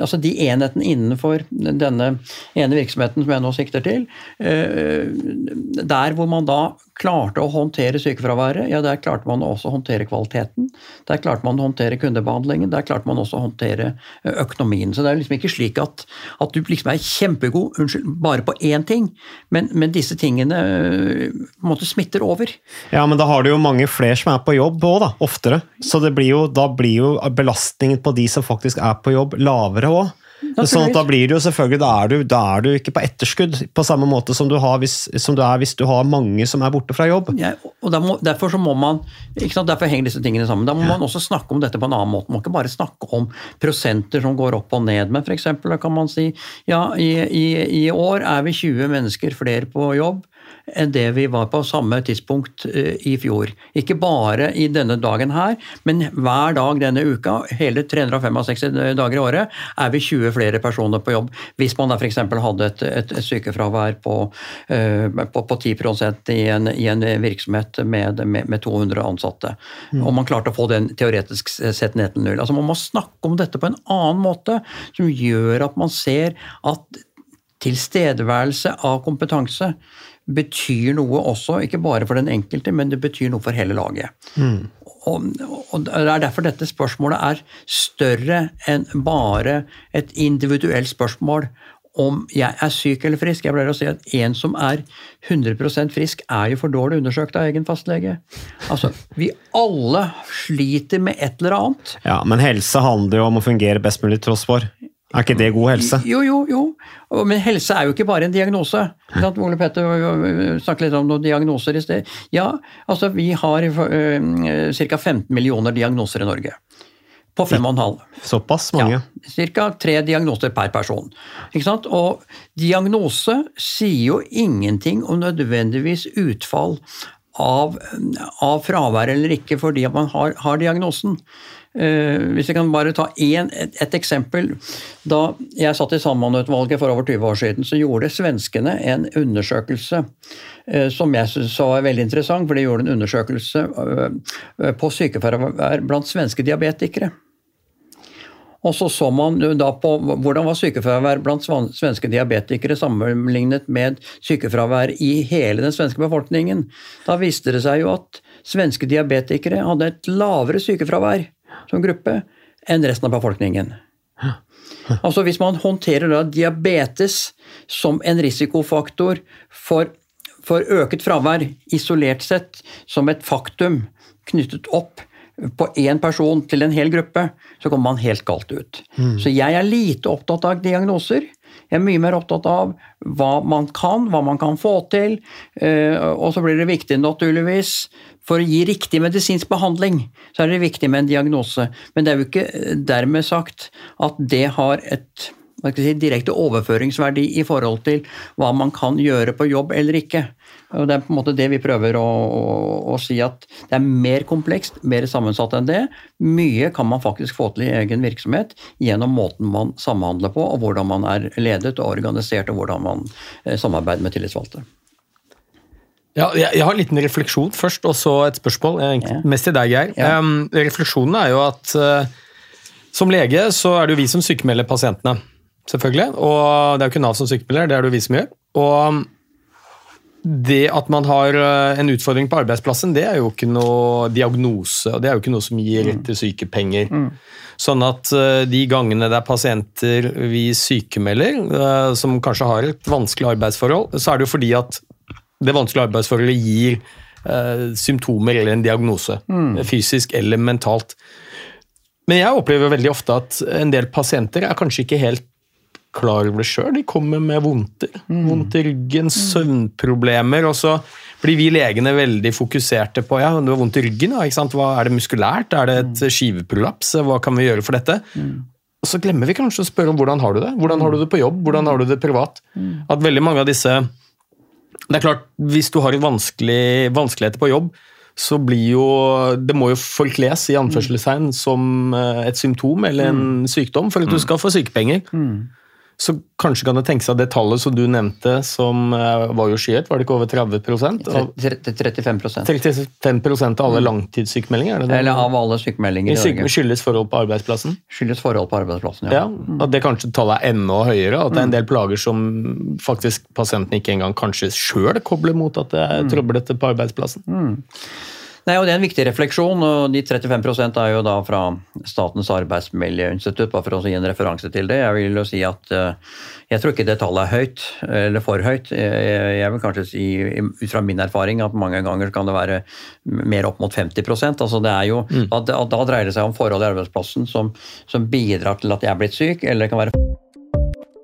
altså de enhetene innenfor denne ene virksomheten som jeg nå sikter til, der hvor man da klarte å håndtere sykefraværet, ja, der klarte man også å håndtere kvaliteten. Der klarte man å håndtere kundebehandlingen, der klarte man også å håndtere eh, økonomien. Så det er liksom ikke slik at, at du liksom er kjempegod unnskyld, bare på én ting, men, men disse tingene øh, på en måte smitter over. Ja, men da har du jo mange flere som er på jobb òg, da. Oftere. Så blir jo, da blir jo belastningen på de som faktisk er på jobb, lavere òg. Sånn at da blir det jo selvfølgelig, da er, du, da er du ikke på etterskudd på samme måte som du, har hvis, som du er hvis du har mange som er borte fra jobb. Ja, og må, Derfor så må man, ikke sant, derfor henger disse tingene sammen. Da må ja. man også snakke om dette på en annen måte. Man må ikke bare snakke om prosenter som går opp og ned. Men f.eks. da kan man si ja, i, i, i år er vi 20 mennesker flere på jobb enn det vi var på samme tidspunkt eh, i fjor. Ikke bare i denne dagen her, men hver dag denne uka, hele 365 dager i året, er vi 20 flere personer på jobb. Hvis man da f.eks. hadde et, et, sykefravær på, uh, på, på 10 i en, i en virksomhet med, med, med 200 ansatte, mm. og man klarte å få den teoretisk sett ned til null. Altså Man må snakke om dette på en annen måte, som gjør at man ser at tilstedeværelse av kompetanse betyr noe også, ikke bare for den enkelte, men det betyr noe for hele laget. Mm. Og, og, Det er derfor dette spørsmålet er større enn bare et individuelt spørsmål om jeg er syk eller frisk. Jeg pleier å si at en som er 100% frisk, er jo for dårlig undersøkt av egen fastlege. Altså, Vi alle sliter med et eller annet. Ja, Men helse handler jo om å fungere best mulig tross for. Er ikke det god helse? Jo, jo, jo. Men helse er jo ikke bare en diagnose. Ole Petter snakket litt om noen diagnoser i sted. Ja, altså vi har uh, ca. 15 millioner diagnoser i Norge. På fem og en halv. Såpass mange? Ja, Ca. tre diagnoser per person. Ikke sant? Og diagnose sier jo ingenting om nødvendigvis utfall av, av fravær eller ikke fordi man har, har diagnosen. Uh, hvis jeg kan bare ta en, et, et, eksempel. Da jeg satt i Samhandleutvalget for over 20 år siden, så gjorde svenskene en undersøkelse uh, som jeg syntes var veldig interessant. For de gjorde en undersøkelse uh, på sykefravær blant svenske diabetikere. Og så så man da på hvordan var sykefravær blant svenske diabetikere sammenlignet med sykefravær i hele den svenske befolkningen. Da viste det seg jo at svenske diabetikere hadde et lavere sykefravær som gruppe enn resten av befolkningen. Altså Hvis man håndterer da diabetes som en risikofaktor for, for øket fravær isolert sett som et faktum knyttet opp på én person til en hel gruppe, så kommer man helt galt ut. Mm. Så jeg er lite opptatt av diagnoser. Jeg er mye mer opptatt av hva man kan, hva man kan få til. Eh, og så blir det viktig, naturligvis, for å gi riktig medisinsk behandling, så er det viktig med en diagnose. Men det er jo ikke dermed sagt at det har et si, direkte overføringsverdi i forhold til hva man kan gjøre på jobb eller ikke. Og Det er på en måte det vi prøver å, å, å, si, at det er mer komplekst, mer sammensatt enn det. Mye kan man faktisk få til i egen virksomhet gjennom måten man samhandler på, og hvordan man er ledet og organisert, og hvordan man eh, samarbeider med tillitsvalgte. Ja, jeg, har en liten refleksjon først, og så et spørsmål. Ja. Mest til deg, Geir. Ja. Um, refleksjonen er jo at uh, som lege så er det jo vi som sykemelder pasientene. Selvfølgelig. Og det er jo ikke Nav som sykemelder, det er det jo vi som gjør. Og det at man har uh, en utfordring på arbeidsplassen, det er jo ikke noe diagnose, og det er jo ikke noe som gir rett til sykepenger. Mm. Sånn at uh, de gangene det er pasienter vi sykemelder, som kanskje har et vanskelig arbeidsforhold, så er det jo fordi at det vanskelige arbeidsforholdet gir eh, symptomer eller en diagnose. Mm. Fysisk eller mentalt. Men jeg opplever veldig ofte at en del pasienter er kanskje ikke helt klar over det sjøl. De kommer med vondter. Mm. Vondt i ryggen, mm. søvnproblemer. og så blir vi legene veldig fokuserte på ja, du har vondt i ryggen. Ja, Hva Er det muskulært? Er det et mm. skiveprolaps? Hva kan vi gjøre for dette? Mm. Og Så glemmer vi kanskje å spørre om hvordan har du det Hvordan har du det på jobb, hvordan har du det privat. Mm. At veldig mange av disse det er klart, Hvis du har vanskelig, vanskeligheter på jobb, så blir jo Det må jo forkles i anførselstegn som eh, et symptom eller en mm. sykdom for at du mm. skal få sykepenger. Mm. Så kanskje kan det tenke seg at det tallet som du nevnte, som eh, var jo skyhøyt, var det ikke over 30 av, 35 35 av alle langtidssykemeldinger? Er det det? Eller av alle sykemeldinger i Syke-. Skyldes forhold på arbeidsplassen? Skyldes forhold på arbeidsplassen, Ja, ja At det kanskje tallet er enda høyere? At det er en del plager som faktisk pasienten ikke engang kanskje sjøl kobler mot at det er trøblete på arbeidsplassen? Nei, og Det er en viktig refleksjon, og de 35% er jo da fra Statens arbeidsmiljøinstitutt, bare for å gi en referanse til det. Jeg vil jo si at eh, jeg tror ikke det tallet er høyt, eller for høyt. Jeg jeg vil kanskje si, ut fra min erfaring, at mange ganger kan det være mer opp mot 50% altså det er jo, at da dreier det seg om forhold i arbeidsplassen som, som bidrar til at jeg er blitt syk, eller det kan være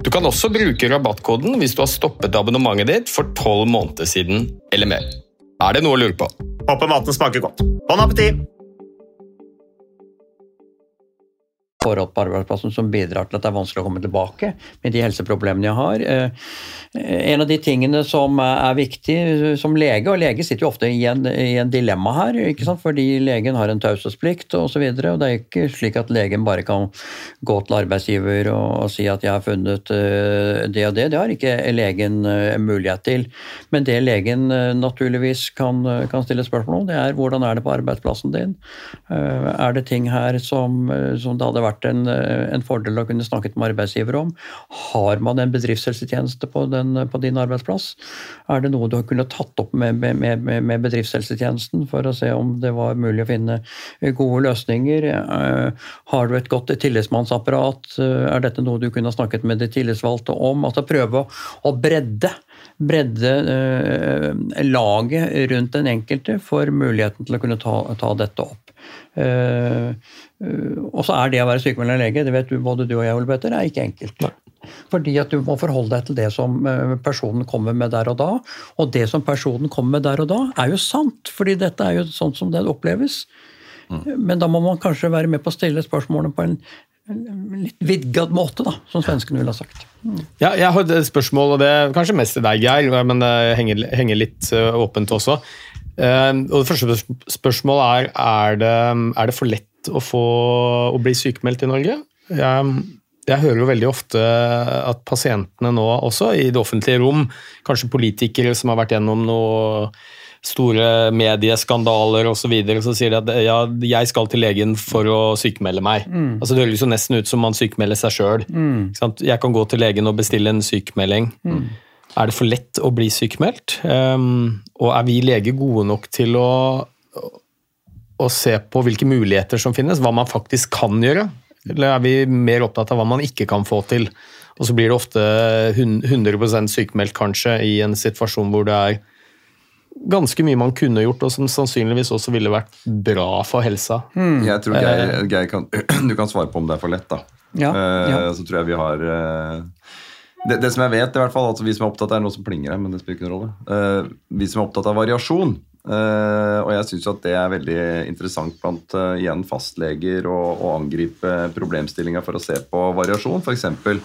Du kan også bruke rabattkoden hvis du har stoppet abonnementet ditt for tolv måneder siden eller mer. Er det noe å lure på? Håper maten smaker godt. Bon appétit! Forhold på arbeidsplassen som bidrar til at det er vanskelig å komme tilbake med de helseproblemene jeg har. Eh, En av de tingene som er viktig som lege, og lege sitter jo ofte i en, i en dilemma her, ikke sant? fordi legen har en taushetsplikt osv. Det er ikke slik at legen bare kan gå til arbeidsgiver og, og si at jeg har funnet eh, det og det. Det har ikke legen eh, mulighet til. Men det legen naturligvis kan, kan stille spørsmål om, det er hvordan er det på arbeidsplassen din? Er det ting her som, som det hadde vært en, eh, en fordel å kunne snakket med arbeidsgiver om? Har man en bedriftshelsetjeneste på, den, på din arbeidsplass? Er det noe du har kunnet tatt opp med, med, med, bedriftshelsetjenesten for å se om det var mulig å finne gode løsninger? Eh, Har du et godt tillitsmannsapparat? Eh, Er dette noe du kunne snakket med de tillitsvalgte om? Altså prøve å, å bredde bredde eh, laget rundt den enkelte for muligheten til å kunne ta, ta dette opp. Eh, eh, og så er det å være sykemeldt lege, det vet du, både du og jeg, Ole Petter, er ikke enkelt. Fordi at du må forholde deg til det som eh, personen kommer med der og da. Og det som personen kommer med der og da, er jo sant, fordi dette er jo sånn som det oppleves. Men da må man kanskje være med på å stille spørsmålene på en litt vidgad måte, da, som svenskene ville ha sagt. Ja, jeg har et spørsmål, og det er kanskje mest til deg, Geir, men det henger, henger litt eh, åpent også. Eh, og det første spørsmålet er er det, er det for lett å, få, å bli sykemeldt i Norge? Jeg, jeg hører jo veldig ofte at pasientene nå også, i det offentlige rom, kanskje politikere som har vært gjennom noe store medieskandaler osv., så, videre, så sier de at ja, jeg skal til legen for å sykemelde meg. Mm. Altså, det høres jo nesten ut som man sykemelder seg sjøl. Mm. Jeg kan gå til legen og bestille en sykemelding. Mm. Er det for lett å bli sykemeldt? Um, og er vi leger gode nok til å, å se på hvilke muligheter som finnes, hva man faktisk kan gjøre? Eller er vi mer opptatt av hva man ikke kan få til? Og så blir det ofte 100% sykemeldt kanskje i en situasjon hvor det er ganske mye man kunne gjort, og som sannsynligvis også ville vært bra for helsa. Jeg tror Geir, Eh, Geir kan, du kan svare på om det er for lett, da. Ja, Eh, ja. Så tror jeg vi har uh, det, det som jeg vet, i hvert fall, altså vi som er opptatt av noe som plinger her, men det spiller ikke noen rolle. Uh, vi som er opptatt av variasjon, eh, og jeg syns at det er veldig interessant blant igjen fastleger å, å angripe problemstillinga for å se på variasjon. For eksempel,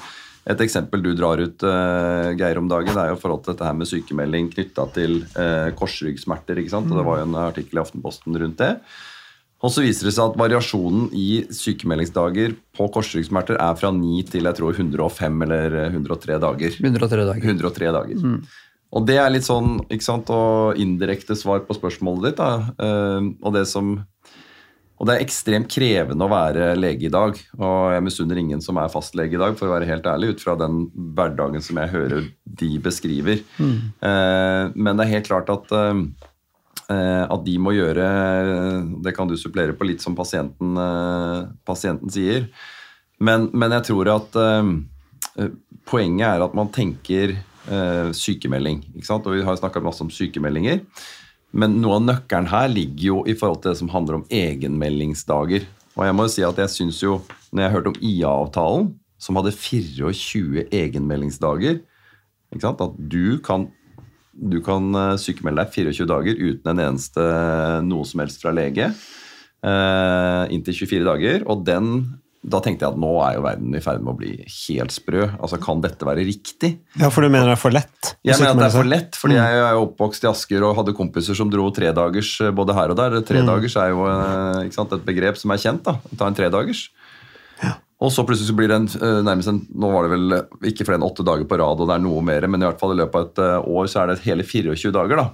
et eksempel du drar ut, uh, Geir, om dagen, er jo forhold til dette her med sykemelding knytta til uh, korsryggsmerter. ikke sant? Og Det var jo en artikkel i Aftenposten rundt det. Og så viser det seg at variasjonen i sykemeldingsdager på korsryggsmerter er fra 9 til jeg tror 105 eller 103 dager. 103 dager. 103 dager. Mm. Og det er litt sånn ikke sant, og indirekte svar på spørsmålet ditt. Da. Uh, og, det som, og det er ekstremt krevende å være lege i dag. Og jeg misunner ingen som er fastlege i dag, for å være helt ærlig, ut fra den hverdagen som jeg hører de beskriver. Mm. Eh, men det er helt klart at eh, at de må gjøre Det kan du supplere på litt som pasienten, eh, pasienten sier. Men, men jeg tror at poenget er at man tenker sykemelding. Og vi har snakka masse om sykemeldinger. Men noe av nøkkelen her ligger jo i forhold til det som handler om egenmeldingsdager. Og jeg må jo si at jeg syns jo, når jeg hørte om IA-avtalen, som hadde 24 egenmeldingsdager? At du kan, du kan eh, sykemelde deg 24 dager uten en eneste noe som helst fra lege. Eh, inntil 24 dager. Og den, da tenkte jeg at nå er jo verden i ferd med å bli helt sprø. Altså, Kan dette være riktig? Ja, for du mener det er for lett? Jeg mener at det er for lett, fordi Mm. jeg er oppvokst i Asker og hadde kompiser som dro tredagers eh, både her og der. Tredagers er jo eh, sant, et begrep som er kjent. da, Ta en tredagers. Og så plutselig så blir det en, eh, nærmest en Nå var det vel ikke flere enn åtte dager på rad, og det er noe mer, men i hvert fall i løpet av et år så er det hele 24 dager. da.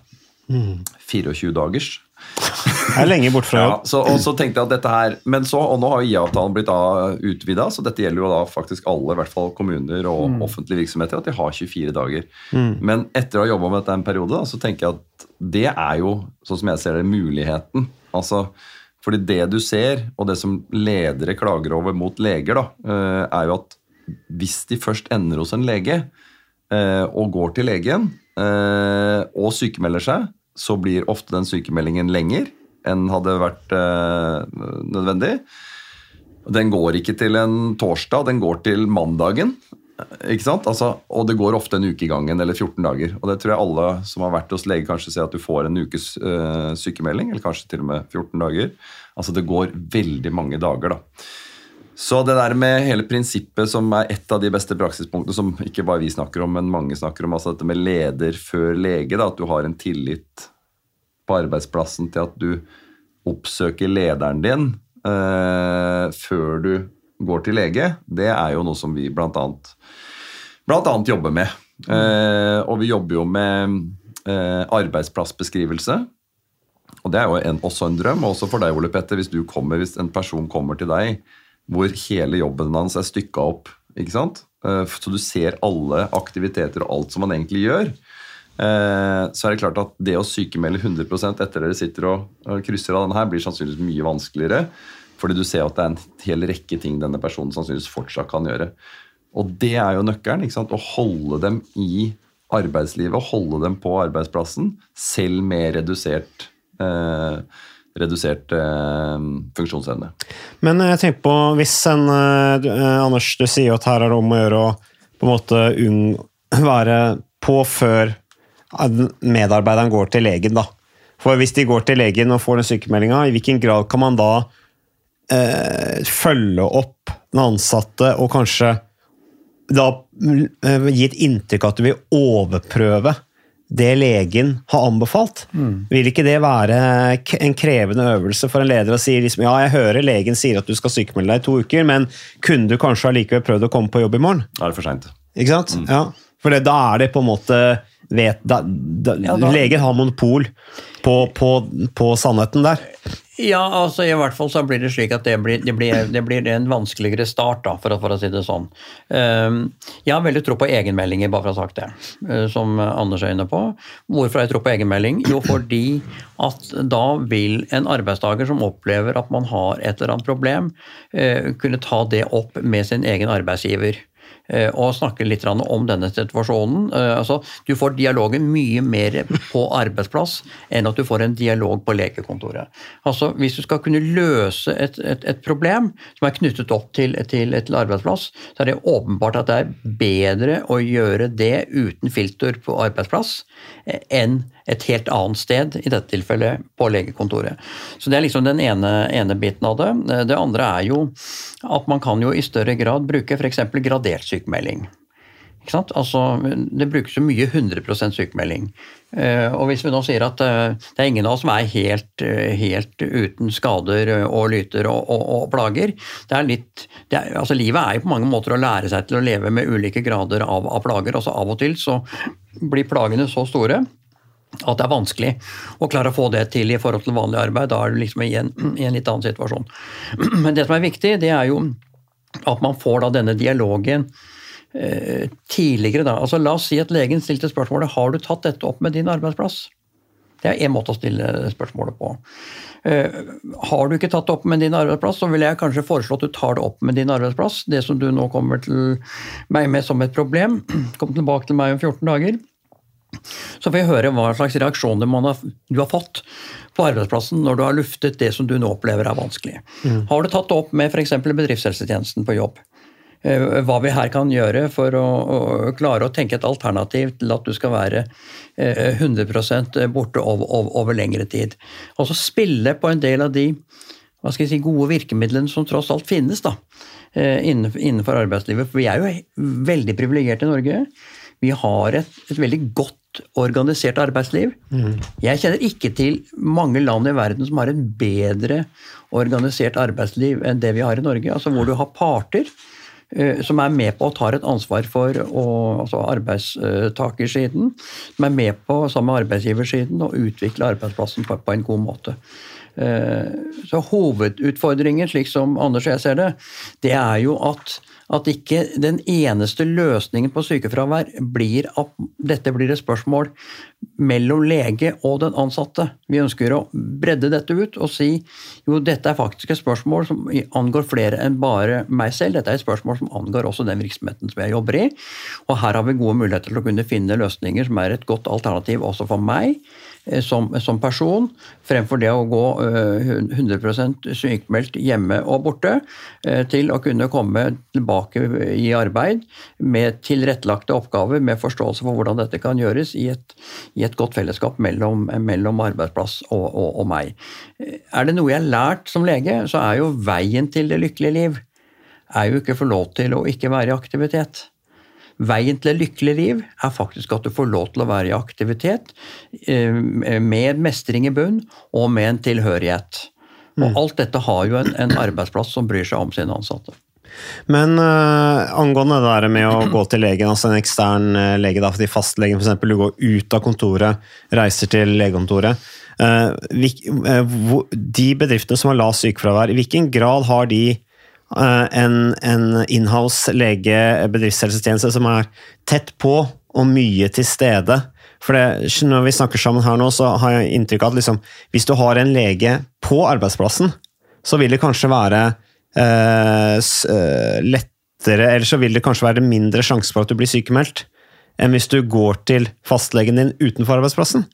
Mm. 24 dagers. Er lenge bort fra jobb. Ja, og så tenkte jeg at dette her, men så, og Nå har jo IA-avtalen blitt utvida, så dette gjelder jo da faktisk alle, i hvert fall kommuner og Mm. offentlige virksomheter, at de har 24 dager. Mm. Men etter å ha jobba med dette en periode, da, så tenker jeg at det er jo, sånn som jeg ser det, muligheten. Altså, fordi det du ser, og det som ledere klager over mot leger, da, eh, er jo at hvis de først ender hos en lege eh, og går til legen eh, og sykemelder seg, så blir ofte den sykemeldingen lenger enn hadde vært eh, nødvendig. Den går ikke til en torsdag, den går til mandagen. Ikke sant? Altså, og det går ofte en uke i gangen, eller 14 dager. Og det tror jeg alle som har vært hos lege, kanskje ser at du får en ukes eh, sykemelding, eller kanskje til og med 14 dager. Altså det går veldig mange dager, da. Så det der med hele prinsippet som er et av de beste praksispunktene, som ikke bare vi snakker om, men mange snakker om, altså dette med leder før lege, da, at du har en tillit på arbeidsplassen til at du oppsøker lederen din eh, før du går til lege, det er jo noe som vi blant annet, jobber med. Eh, og vi jobber jo med eh, arbeidsplassbeskrivelse. Og det er jo en, også en drøm, også for deg, Ole Petter, hvis, kommer, hvis en person kommer til deg hvor hele jobben hans er stykka opp. ikke sant? Eh, Så du ser alle aktiviteter og alt som man egentlig gjør. Eh, Så er det klart at det å sykemelde 100 etter dere sitter og krysser av denne her, blir sannsynligvis mye vanskeligere. Fordi du ser at det er en hel rekke ting denne personen sannsynligvis fortsatt kan gjøre. Og det er jo nøkkelen. ikke sant? Å holde dem i arbeidslivet, holde dem på arbeidsplassen, selv med redusert eh, redusert eh, funksjonsevne. Men jeg tenker på, hvis en eh, Anders, du sier at her er det om å gjøre å på en måte unng, være på før medarbeideren går til legen, da. For hvis de går til legen og får den sykemeldinga, i hvilken grad kan man da eh, følge opp den ansatte og kanskje da eh, gi et inntrykk at du vil overprøve det legen har anbefalt. Vil ikke det være en krevende øvelse for en leder å si liksom, ja, jeg hører legen sier at du skal sykemelde deg i to uker, men kunne du kanskje allikevel prøvd å komme på jobb i morgen? Da er det for seint. Ikke sant? Ja. For da er det på en måte vet, da, da, Ja, da- Leger har monopol på, på, på sannheten der. Ja, altså i hvert fall så blir det slik at det blir, det blir, det blir en vanskeligere start, da, for å, for å si det sånn. Ehm, jeg har veldig tro på egenmeldinger, bare for å ha sagt det, eh, som Anders er inne på. Hvorfor har jeg tro på egenmelding? Jo, fordi at da vil en arbeidstaker som opplever at man har et eller annet problem, eh, kunne ta det opp med sin egen arbeidsgiver og snakke litt om denne situasjonen. Eh, Altså, du får dialogen mye mer på arbeidsplass enn at du får en dialog på legekontoret. Altså, Hvis du skal kunne løse et, et, et problem som er knyttet opp til, til et arbeidsplass, så er det åpenbart at det er bedre å gjøre det uten filter på arbeidsplass eh, enn et helt annet sted, i dette tilfellet på legekontoret. Så Det er liksom den ene, ene biten av det. Det andre er jo at man kan jo i større grad bruke f.eks. gradert sykemelding. Ikke sant? Altså, det brukes jo mye 100 sykemelding. Eh, Og hvis vi nå sier at eh, det er ingen av oss som er helt, eh, helt uten skader og lyter og, og, og plager det er litt, det er, altså Livet er jo på mange måter å lære seg til å leve med ulike grader av, av plager. altså Av og til så blir plagene så store at det er vanskelig å klare å få det til i forhold til vanlig arbeid. Da er du liksom i en, i en litt annen situasjon. Men det som er viktig, det er jo at man får da denne dialogen eh, tidligere. Da. Altså, la oss si at legen stilte spørsmålet har du tatt dette opp med din arbeidsplass. Det er én måte å stille spørsmålet på. Eh, har du ikke tatt det opp med din arbeidsplass, så vil jeg kanskje foreslå at du tar det opp med din arbeidsplass. Det som du nå kommer til meg med som et problem. Kom tilbake til meg om 14 dager. Så får jeg høre hva slags reaksjoner man har, du har fått på arbeidsplassen når du har luftet det som du nå opplever er vanskelig. Mm. Har du tatt det opp med f.eks. bedriftshelsetjenesten på jobb? Eh, Hva vi her kan gjøre for å, å klare å tenke et alternativ til at du skal være eh, 100 borte over, over, over lengre tid. Og så spille på en del av de hva skal jeg si, gode virkemidlene som tross alt finnes da, eh, innenfor arbeidslivet. For vi er jo veldig privilegerte i Norge. Vi har et, et veldig godt organisert arbeidsliv. Jeg kjenner ikke til mange land i verden som har et bedre organisert arbeidsliv enn det vi har i Norge. Altså Hvor du har parter uh, som er med på og tar et ansvar for å, altså arbeidstakersiden, som er med på sammen med arbeidsgiversiden å utvikle arbeidsplassen på, på en god måte. Eh, Så Hovedutfordringen, slik som Anders og jeg ser det, det er jo at, at ikke den eneste løsningen på sykefravær blir at dette blir et spørsmål mellom lege og den ansatte. Vi ønsker å bredde dette ut og si jo dette er faktisk et spørsmål som angår flere enn bare meg selv. Dette er et spørsmål som angår også den virksomheten som jeg jobber i. Og her har vi gode muligheter til å kunne finne løsninger som er et godt alternativ også for meg som, som person, fremfor det å gå eh, 100 sykemeldt hjemme og borte, eh, til å kunne komme tilbake i arbeid med tilrettelagte oppgaver, med forståelse for hvordan dette kan gjøres i et, i et godt fellesskap mellom, mellom arbeidsplass og, og, og meg. Eh, Er det noe jeg har lært som lege, så er jo veien til det lykkelige liv er jo ikke å få lov til å ikke være i aktivitet. Veien til et lykkelig liv er faktisk at du får lov til å være i aktivitet eh, med mestring i bunn og med en tilhørighet. Og alt dette har jo en, en arbeidsplass som bryr seg om sine ansatte. Men uh, angående det der med å gå til legen, altså en ekstern eh, lege, da, fordi fastlegen f.eks. du går ut av kontoret, reiser til legekontoret. Uh, de bedriftene som har lavt sykefravær, i hvilken grad har de en, en inhouse lege, bedriftshelsetjeneste, som er tett på og mye til stede? For det, når vi snakker sammen her nå, så har jeg inntrykk av at liksom, hvis du har en lege på arbeidsplassen, så vil det kanskje være eh, eh, lettere, eller så vil det kanskje være mindre sjanse for at du blir sykemeldt, enn hvis du går til fastlegen din utenfor arbeidsplassen.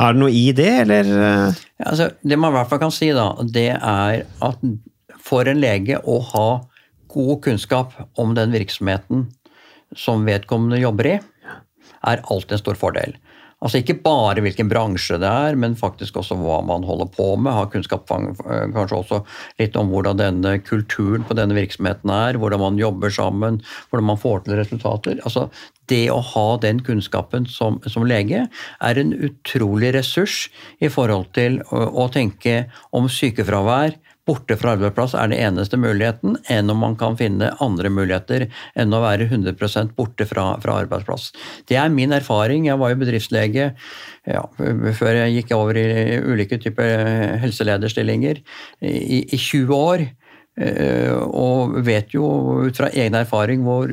Er det noe i det, eller? eh? Ja, altså, det man i hvert fall kan si, da, det er at for en lege å ha god kunnskap om den virksomheten som vedkommende jobber i, er alltid en stor fordel. Altså Ikke bare hvilken bransje det er, men faktisk også hva man holder på med. Ha kunnskap eh, kanskje også litt om hvordan denne kulturen på denne virksomheten er, hvordan man jobber sammen, hvordan man får til resultater. Altså Det å ha den kunnskapen som, som lege er en utrolig ressurs i forhold til å, å tenke om sykefravær borte fra arbeidsplass er den eneste muligheten, enn om man kan finne andre muligheter enn å være 100% borte fra, fra arbeidsplass. Det er min erfaring. Jeg var jo bedriftslege ja, før jeg gikk over i ulike typer helselederstillinger i, i 20 år. eh, Og vet jo ut fra egen erfaring hvor,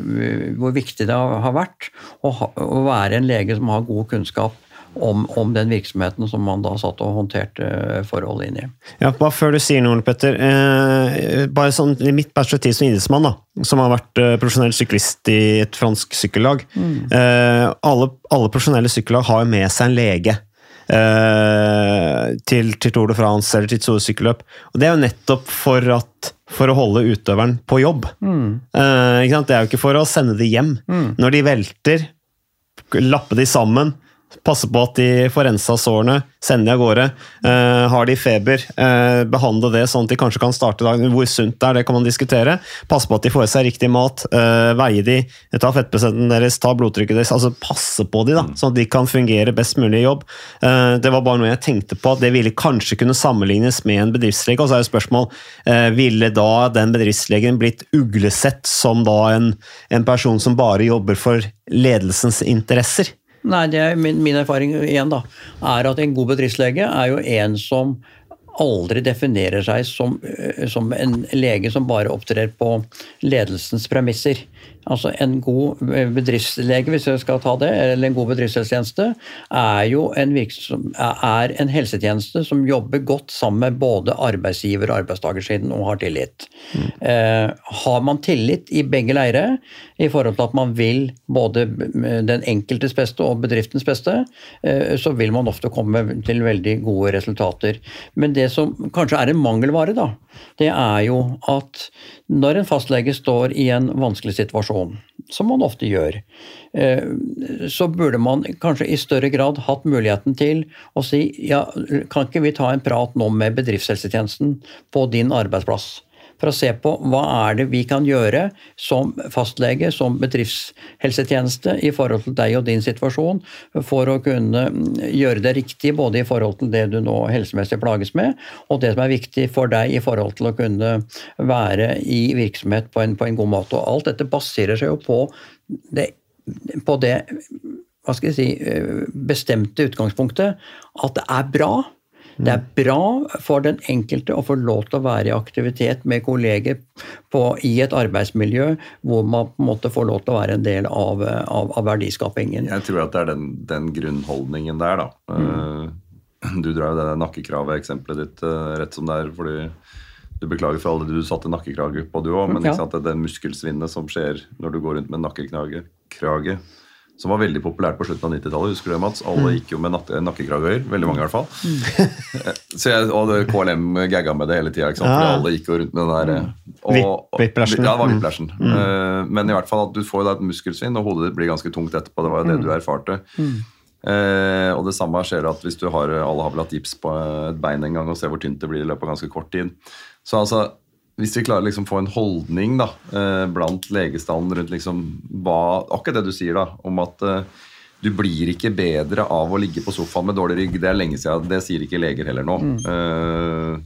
hvor viktig det har vært å, ha, å være en lege som har god kunnskap om, om den virksomheten som man da satt og håndterte eh, forholdet inn i. Ja, bare før du sier noe, Petter. Eh, bare sånn, I mitt perspektiv som idrettsmann, da, som har vært eh, profesjonell syklist i et fransk sykkellag eh, alle, alle profesjonelle sykkellag har med seg en lege. eh, til, til Tour de France eller til store sykkelløp. Og Det er jo nettopp for, at, for å holde utøveren på jobb. Eh, ikke sant? Det er jo ikke for å sende de hjem. Når de velter, lappe de sammen, passe på at de får rensa sårene, sende de av gårde. Eh, har de feber, eh, behandle det sånn at de kanskje kan starte dagen. Hvor sunt det er, det kan man diskutere. Passe på at de får i seg riktig mat, eh, veie de, ta fettprosenten deres, ta blodtrykket deres. altså Passe på de da, sånn at de kan fungere best mulig i jobb. Eh, det var bare noe jeg tenkte på, at det ville kanskje kunne sammenlignes med en bedriftslege. Og så er jo spørsmål, eh, ville da den bedriftslegen blitt uglesett som da en, en person som bare jobber for ledelsens interesser? Nei, er min, min erfaring igjen da, er at en god bedriftslege er jo en som aldri definerer seg som, eh, som en lege som bare opptrer på ledelsens premisser. Altså En god bedriftslege, hvis jeg skal ta det, eller en god bedriftshelsetjeneste, er jo en, virksom, er en helsetjeneste som jobber godt sammen med både arbeidsgiver- og arbeidstakersiden og har tillit. Eh, har man tillit i begge leire i forhold til at man vil både den enkeltes beste og bedriftens beste, eh, så vil man ofte komme til veldig gode resultater. Men det som kanskje er en mangelvare, da, det er jo at når en fastlege står i en vanskelig situasjon, som man ofte gjør, eh, så burde man kanskje i større grad hatt muligheten til å si ja, kan ikke vi ta en prat nå med bedriftshelsetjenesten på din arbeidsplass? For å se på hva er det vi kan gjøre som fastlege, som bedriftshelsetjeneste i forhold til deg og din situasjon, for å kunne gjøre det riktig både i forhold til det du nå helsemessig plages med, og det som er viktig for deg i forhold til å kunne være i virksomhet på en, på en god måte. Og alt dette baserer seg jo på det, på det hva skal jeg si, bestemte utgangspunktet at det er bra. Det er bra for den enkelte å få lov til å være i aktivitet med kolleger på, i et arbeidsmiljø hvor man på en måte får lov til å være en del av, av, av verdiskapingen. Jeg tror at det er den, den grunnholdningen der, da. Mm. Du drar jo det nakkekravet-eksempelet ditt eh, rett som det er, fordi du beklager for alle du satte nakkekrage på, du òg, men Ja. det det muskelsvinnet som skjer når du går rundt med nakkekrage, krage, som var veldig populært på slutten av 90-tallet. Husker du det, Mats? Alle gikk jo med nak- nakkekrager. Veldig mange, i hvert fall. Så jeg, og det- KLM gagga med det hele tida. Ja. Alle gikk jo rundt med den der eh, og- Ja, det var Mm. whiplashen. Eh, Men i hvert fall at du får da et muskelsvinn, og hodet ditt blir ganske tungt etterpå. Det var jo det du erfarte. Eh, og det samme skjer at hvis du har Alle har vel hatt gips på et bein en gang og ser hvor tynt det blir i løpet av ganske kort tid. Så altså, hvis vi klarer liksom få en holdning da, eh, blant legestanden rundt liksom hva, akkurat det du sier da, om at eh, du blir ikke bedre av å ligge på sofaen med dårlig rygg. Det er lenge siden. Det sier ikke leger heller nå. Mm.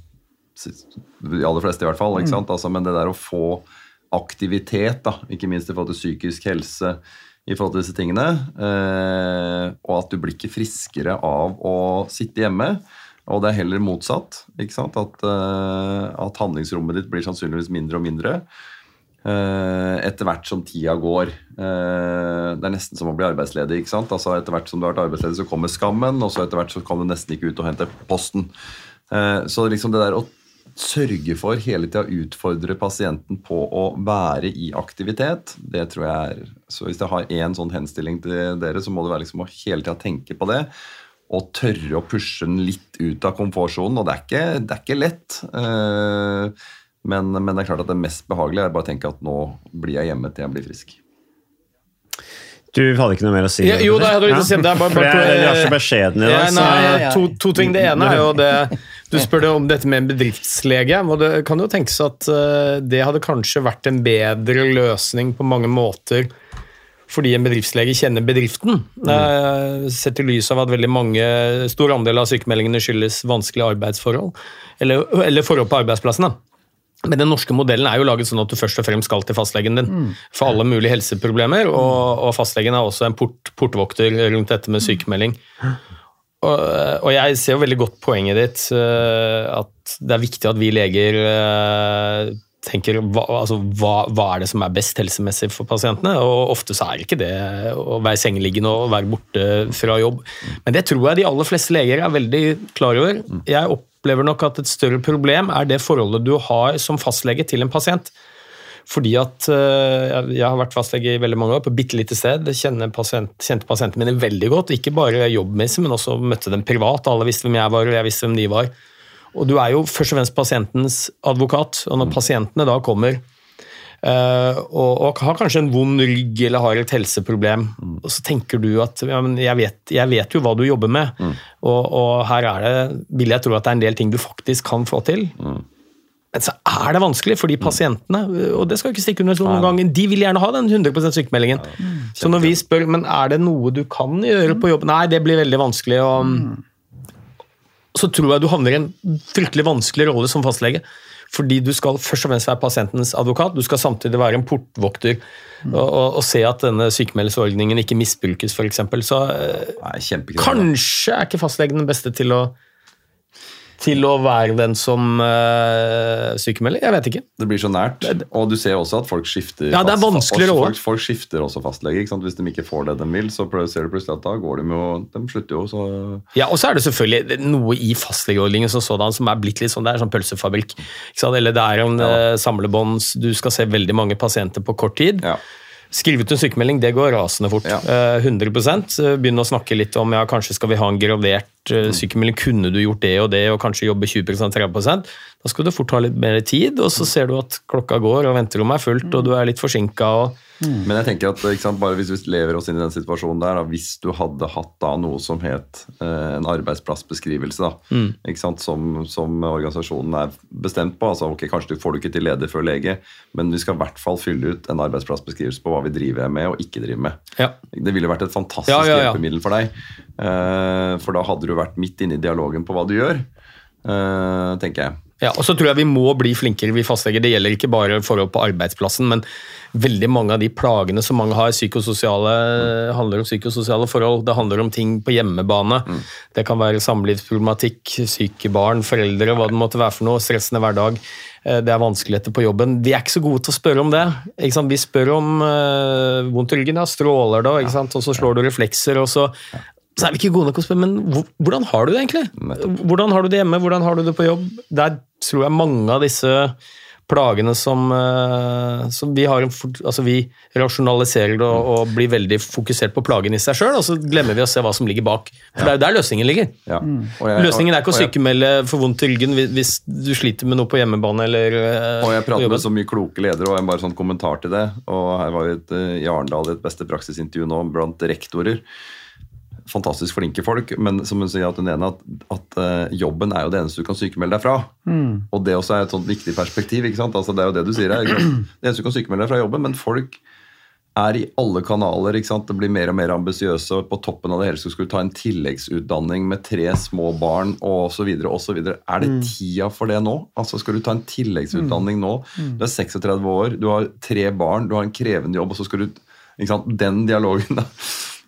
s- de aller fleste i hvert fall. ikke sant? Altså, men det der å få aktivitet, da, ikke minst i forhold til psykisk helse, i forhold til disse tingene, eh, og at du blir ikke friskere av å sitte hjemme. Og det er heller motsatt. ikke sant? At, eh, at handlingsrommet ditt blir sannsynligvis mindre og mindre eh, etter hvert som tida går. Eh, det er nesten som å bli arbeidsledig. ikke sant? Altså Etter hvert som du har vært arbeidsledig, så kommer skammen, og så etter hvert så kan du nesten ikke ut og hente posten. Så liksom det der å sørge for hele tida å utfordre pasienten på å være i aktivitet, det tror jeg er Så hvis jeg har én sånn henstilling til dere, så må det være liksom å hele tida tenke på det. Og tørre å pushe den litt ut av komfortsonen. Og det er ikke, det er ikke lett. Eh, men, men det er klart at det mest behagelige er bare å tenke at nå blir jeg hjemme til jeg blir frisk. Du hadde ikke noe mer å si? Ja, jo, da, jeg hadde til å si det. er bare, For bare, jeg, jeg er så beskjeden i dag. Ja, nei, to, to ting. Det ene er jo det Du spør om dette med en bedriftslege. og Det kan jo tenkes at eh, det hadde kanskje vært en bedre løsning på mange måter. Fordi en bedriftslege kjenner bedriften. Mm. Sett i lys av at veldig mange, stor andel av sykemeldingene skyldes vanskelige arbeidsforhold. Eller, eller forhold på arbeidsplassen. da. Men den norske modellen er jo laget sånn at du først og fremst skal til fastlegen din Mm. for alle mulige helseproblemer, og, og fastlegen er også en port, portvokter rundt dette med sykemelding. Og, og jeg ser jo veldig godt poenget ditt, eh, at det er viktig at vi leger eh, tenker hva, altså, hva, hva er det som er best helsemessig for pasientene? Og ofte så er ikke det å være sengeliggende og være borte fra jobb. Men det tror jeg de aller fleste leger er veldig klar over. Jeg opplever nok at et større problem er det forholdet du har som fastlege til en pasient. Fordi at øh, jeg- har vært fastlege i veldig mange år, på et bitte lite sted. Pasient, kjente pasientene mine veldig godt. Ikke bare jobbmessig, men også møtte dem privat. Alle visste hvem jeg var, og jeg visste hvem de var. Og du er jo først og fremst pasientens advokat. Og når pasientene da kommer Uh, og, og har kanskje en vond rygg eller har et helseproblem, og så tenker du at ja, men jeg, vet, jeg vet jo hva du jobber med, og, og her er det, vil jeg tro at det er en del ting du faktisk kan få til. Men så er det vanskelig, fordi pasientene og det skal ikke stikke under noen gang, de vil gjerne ha den 100% sykemeldingen. Så når vi spør men er det noe du kan gjøre på jobb, nei, det blir veldig vanskelig. Og, så tror jeg du havner i en fryktelig vanskelig rolle som fastlege. Fordi du skal først og fremst være pasientens advokat, du skal samtidig være en portvokter og, og, og se at denne sykemeldelsesordningen ikke misbrukes, f.eks. Så eh, kanskje er ikke fastlegen den beste til å til å være den som uh, sykemelder? Jeg vet ikke. Det blir så nært. Og du ser også at folk skifter Ja, det er vanskeligere også, folk, folk skifter også fastlege. Hvis de ikke får det de vil, så ser du plutselig at da går de jo De slutter jo, så Ja, og så er det selvfølgelig noe i fastlegeordningen som sådan som er blitt litt sånn, det er sånn pølsefabrikk. Eller det er en eh, samlebånd, du skal se veldig mange pasienter på kort tid. Skrive ut en sykemelding, det går rasende fort. Ja. 100 Eh, Begynne å snakke litt om ja, kanskje skal vi ha en gradert eh, sykemelding, kunne du gjort det og det, og kanskje jobbe 20-30% Da skal du fort ha litt mer tid, og så ser du at klokka går, og venterommet er fullt, og du er litt forsinka. Og... Men jeg tenker at ikke sant, bare hvis vi lever oss inn i den situasjonen der, da, hvis du hadde hatt da noe som het eh, en arbeidsplassbeskrivelse, da, Mm. ikke sant, som, som organisasjonen er bestemt på, altså ok, kanskje du får du ikke til leder før lege, men vi skal i hvert fall fylle ut en arbeidsplassbeskrivelse på hva vi driver med og ikke driver med. Ja. Det ville vært et fantastisk Ja, ja, ja. hjelpemiddel for deg, eh, for da hadde du vært midt inne i dialogen på hva du gjør, eh, tenker jeg. Ja, og så tror jeg vi må bli flinkere, vi fastleger. Det gjelder ikke bare forhold på arbeidsplassen, men veldig mange av de plagene som mange har, psykososiale, handler om psykososiale forhold. Det handler om ting på hjemmebane. Det kan være samlivsproblematikk, syke barn, foreldre, hva det måtte være for noe. Stressende hverdag. Eh, Det er vanskeligheter på jobben. Vi er ikke så gode til å spørre om det. Vi spør om uh, vondt i ryggen, ja, stråler sant? og så slår du reflekser, og så så er vi ikke gode nok å spørre, men hvordan har du det egentlig? Hvordan har du det hjemme, hvordan har du det på jobb? Der tror jeg mange av disse plagene som, eh, som vi har altså Vi rasjonaliserer det og, og blir veldig fokusert på plagen i seg sjøl, og så glemmer vi å se hva som ligger bak. For det er jo der løsningen ligger. Og jeg- Løsningen er ikke å sykemelde for vondt i ryggen hvis- hvis du sliter med noe på hjemmebane eller eh, Og jeg prater med så mye kloke ledere, og en bare sånn kommentar til det. Og her var jo et, eh, i Arendal et beste praksisintervju nå blant rektorer. Fantastisk flinke folk, men som hun sier at hun ene at, at uh, jobben er jo det eneste du kan sykemelde deg fra. Mm. Og det også er et sånt viktig perspektiv. ikke sant? Altså Det er jo det du sier her. Det eneste du kan sykemelde deg fra jobben, men folk er i alle kanaler. ikke sant? Det blir mer og mer ambisiøse. På toppen av det hele skulle ta en tilleggsutdanning med tre små barn osv. osv. Er det Mm. tida for det nå? Altså Skal du ta en tilleggsutdanning nå? Mm. Du er 36 år, du har tre barn, du har en krevende jobb, og så skal du ikke sant? Den dialogen, da.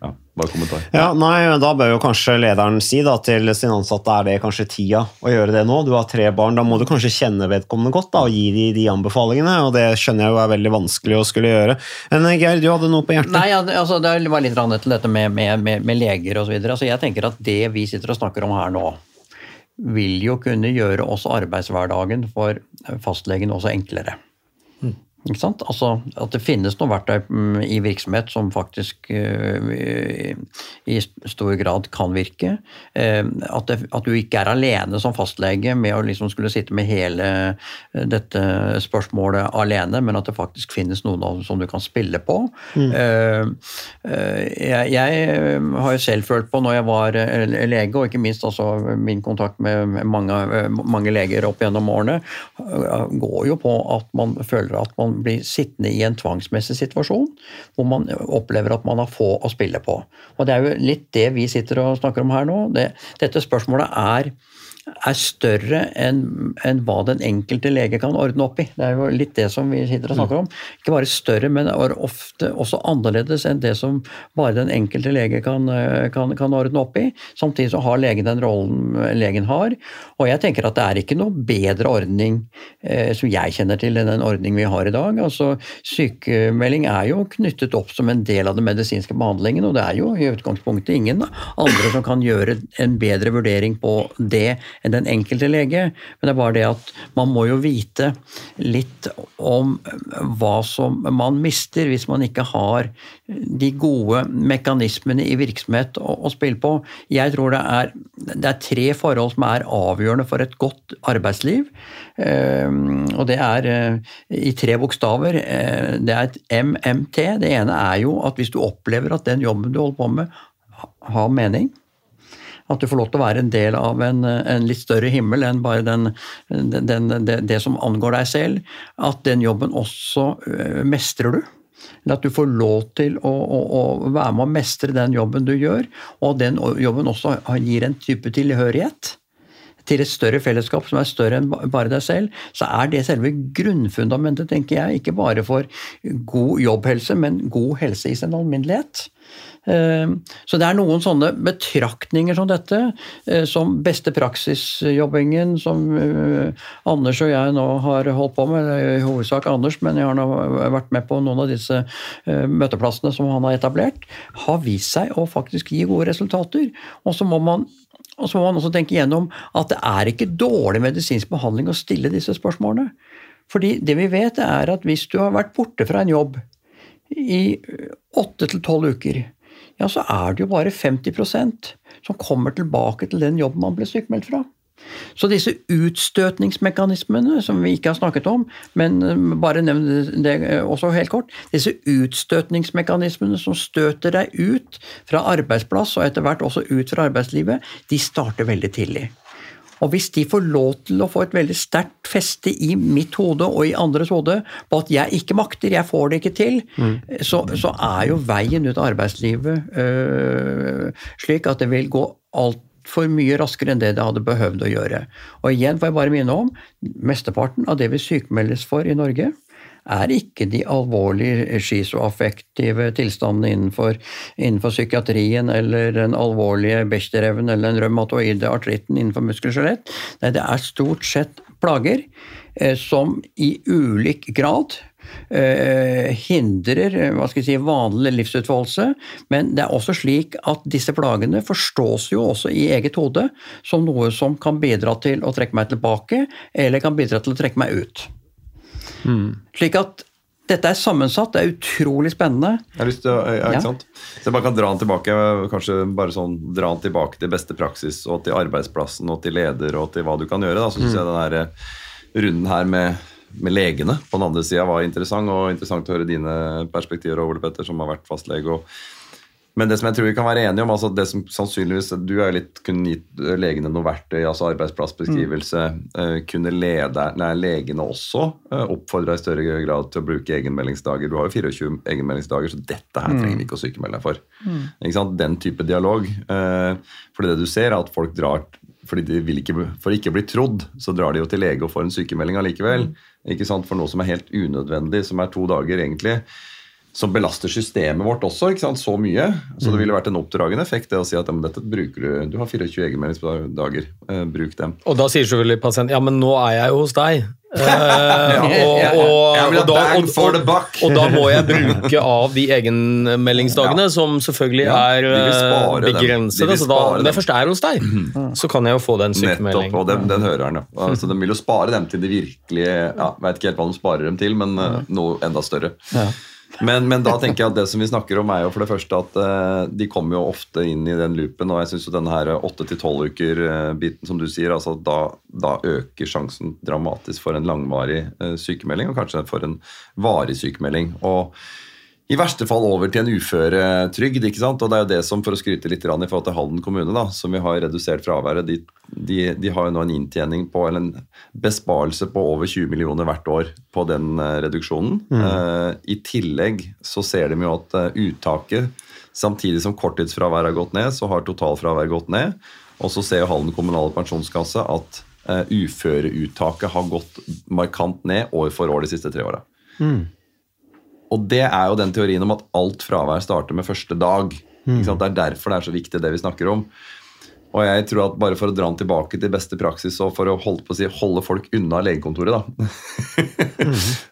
Ja, bare kommentar. Ja, nei, Da bør jo kanskje lederen si da, til sin ansatte er det kanskje tida å gjøre det nå. Du har tre barn, da må du kanskje kjenne vedkommende godt da, og gi de, de anbefalingene. og Det skjønner jeg jo er veldig vanskelig å skulle gjøre. Men eh, Geir, du hadde noe på hjertet? Nei, det- altså, det var litt rannet til dette med, med, med, med leger osv. Altså, jeg tenker at det vi sitter og snakker om her nå, vil jo kunne gjøre også arbeidshverdagen for fastlegen også enklere. Altså At det finnes noen verktøy mm, i virksomhet som faktisk eh, i stor grad kan virke. Eh, at, det, at, du ikke er alene som fastlege med å liksom skulle sitte med hele eh, dette spørsmålet alene, men at det faktisk finnes noen som du kan spille på. Mm. Jeg, jeg, har jo selv følt på når jeg var lege, og ikke minst altså min kontakt med mange, mange leger opp gjennom årene, går jo på at man føler at man blir sittende i en tvangsmessig situasjon hvor man opplever at man har få å spille på. Og Det er jo litt det vi sitter og snakker om her nå. Det, dette spørsmålet er er større enn en hva den enkelte lege kan ordne opp i. Det er jo litt det som vi sitter og snakker om. Ikke bare større, men ofte også annerledes enn det som bare den enkelte lege kan, kan, kan ordne opp i. Samtidig så har legen den rollen legen har. Og jeg tenker at det er ikke noe bedre ordning eh, som jeg kjenner til, enn den ordning vi har i dag. Altså, Sykemelding er jo knyttet opp som en del av den medisinske behandlingen, og det er jo i utgangspunktet ingen andre som kan gjøre en bedre vurdering på det enn den enkelte lege. Men det er bare det at man må jo vite litt om hva som man mister hvis man ikke har de gode mekanismene i virksomhet å, å spille på. Jeg tror det er, det er, tre forhold som er avgjørende for et godt arbeidsliv. Uh, og det er uh, i tre bokstaver. Uh, det er et MMT. Det ene er jo at hvis du opplever at den jobben du holder på med, har mening, at du får lov til å være en del av en, en litt større himmel enn bare den, den, det, det som angår deg selv. At den jobben også øh, mestrer du. Eller at du får lov til å, å, å, være med å mestre den jobben du gjør, og den jobben også gir en type tilhørighet til et større fellesskap som er større enn bare deg selv, så er det selve grunnfundamentet, tenker jeg, ikke bare for god jobbhelse, men god helse i sin alminnelighet. Eh, så det er noen sånne betraktninger som dette, eh, som beste praksisjobbingen, som eh, Anders og jeg nå har holdt på med, i hovedsak Anders, men jeg har nå vært med på noen av disse møteplassene som han har etablert, har vist seg å faktisk gi gode resultater. Og så må man og så må man også tenke igjennom at det er ikke dårlig medisinsk behandling å stille disse spørsmålene. Fordi det vi vet, er at hvis du har vært borte fra en jobb i åtte til tolv uker, ja, så er det jo bare 50% som kommer tilbake til den jobben man ble sykmeldt fra. Så disse utstøtningsmekanismene, som vi ikke har snakket om, men eh, bare nevn det eh, også helt kort Disse utstøtningsmekanismene som støter deg ut fra arbeidsplass og etter hvert også ut fra arbeidslivet, de starter veldig tidlig. Og hvis de får lov til å få et veldig sterkt feste i mitt hode og i andres hode på at jeg ikke makter, jeg får det ikke til, mm. så, så, er jo veien ut av arbeidslivet øh, slik at det vil gå altfor mye raskere enn det det hadde behøvd å gjøre. Og igjen får jeg bare minne om mesteparten av det vi sykemeldes for i Norge, er ikke de alvorlige schizoaffektive tilstandene innenfor, innenfor, psykiatrien eller den alvorlige Bechtereven eller den rømatoide artritten innenfor muskel og skjelett. Nei, det er stort sett plager eh, som i ulik grad hindrer hva skal jeg si, vanlig livsutfoldelse, men det er også slik at disse plagene forstås jo også i eget hode som noe som kan bidra til å trekke meg tilbake, eller kan bidra til å trekke meg ut. Mm. Slik at dette er sammensatt, det er utrolig spennende. Jeg har lyst til å, ja, ikke sant? Så jeg bare kan dra den tilbake kanskje bare sånn, dra den tilbake til beste praksis og til arbeidsplassen og til leder og til hva du kan gjøre. Da. Så syns mm. jeg den her eh, runden her med, med legene på den andre sida var interessant. Og interessant å høre dine perspektiver, Ole Petter, som har vært fastlege. og men det som jeg tror vi kan være enige om, altså det som sannsynligvis Du har litt kunne gitt legene noe verktøy, altså arbeidsplassbeskrivelse. Mm. Kunne lede, nei, legene også uh, oppfordra i større grad til å bruke egenmeldingsdager. Du har jo 24 egenmeldingsdager, så dette her trenger vi mm. ikke å sykemelde deg for. Mm. Den type dialog. Uh, for det du ser, er at folk drar fordi de vil ikke, For ikke å bli trodd, så drar de jo til lege og får en sykemelding allikevel. Mm. Ikke sant? For noe som er helt unødvendig, som er to dager egentlig som belaster systemet vårt også ikke sant, så mye. Så det mm. ville vært en oppdragende effekt det å si at ja, dette bruker du du har 24 egenmeldingsdager, eh, bruk dem. Og da sier selvfølgelig pasient ja, men nå er jeg jo hos deg. Eh, og, da, og, må jeg bruke av de egenmeldingsdagene, som selvfølgelig Ja, er eh, begrensede. Så da, når jeg først er hos deg, så kan jeg jo få den Nettopp, og den, den hører han, ja. Altså, de vil jo spare dem til de virkelige ja, Vet ikke helt hva de sparer dem til, men eh, noe enda større. Men, men da tenker jeg at det som vi snakker om, er jo for det første at uh, de kommer jo ofte inn i den loopen, og jeg syns jo denne her 8-12 uker-biten, som du sier, altså da, da øker sjansen dramatisk for en langvarig uh, sykemelding, og kanskje for en varig sykemelding. og i verste fall over til en uføretrygd. ikke sant? Og det er jo det som, For å skryte litt i forhold til Halden kommune, da, som vi har redusert fraværet, de, de, de har jo nå en inntjening på, eller en besparelse på over 20 millioner hvert år på den reduksjonen. reduksjonen. Uh, I tillegg så ser de jo at uh, uttaket, samtidig som korttidsfraværet har gått ned, så har totalfraværet gått ned. Og så ser jo Halden kommunale pensjonskasse at uh, uføreuttaket har gått markant ned år for år de siste tre åra. Og det er jo den teorien om at alt fravær starter med første dag. Sant? Det er derfor det er så viktig, det vi snakker om. Og jeg tror at bare for å dra den tilbake til beste praksis og for å holde, på å si, holde folk unna legekontoret, da.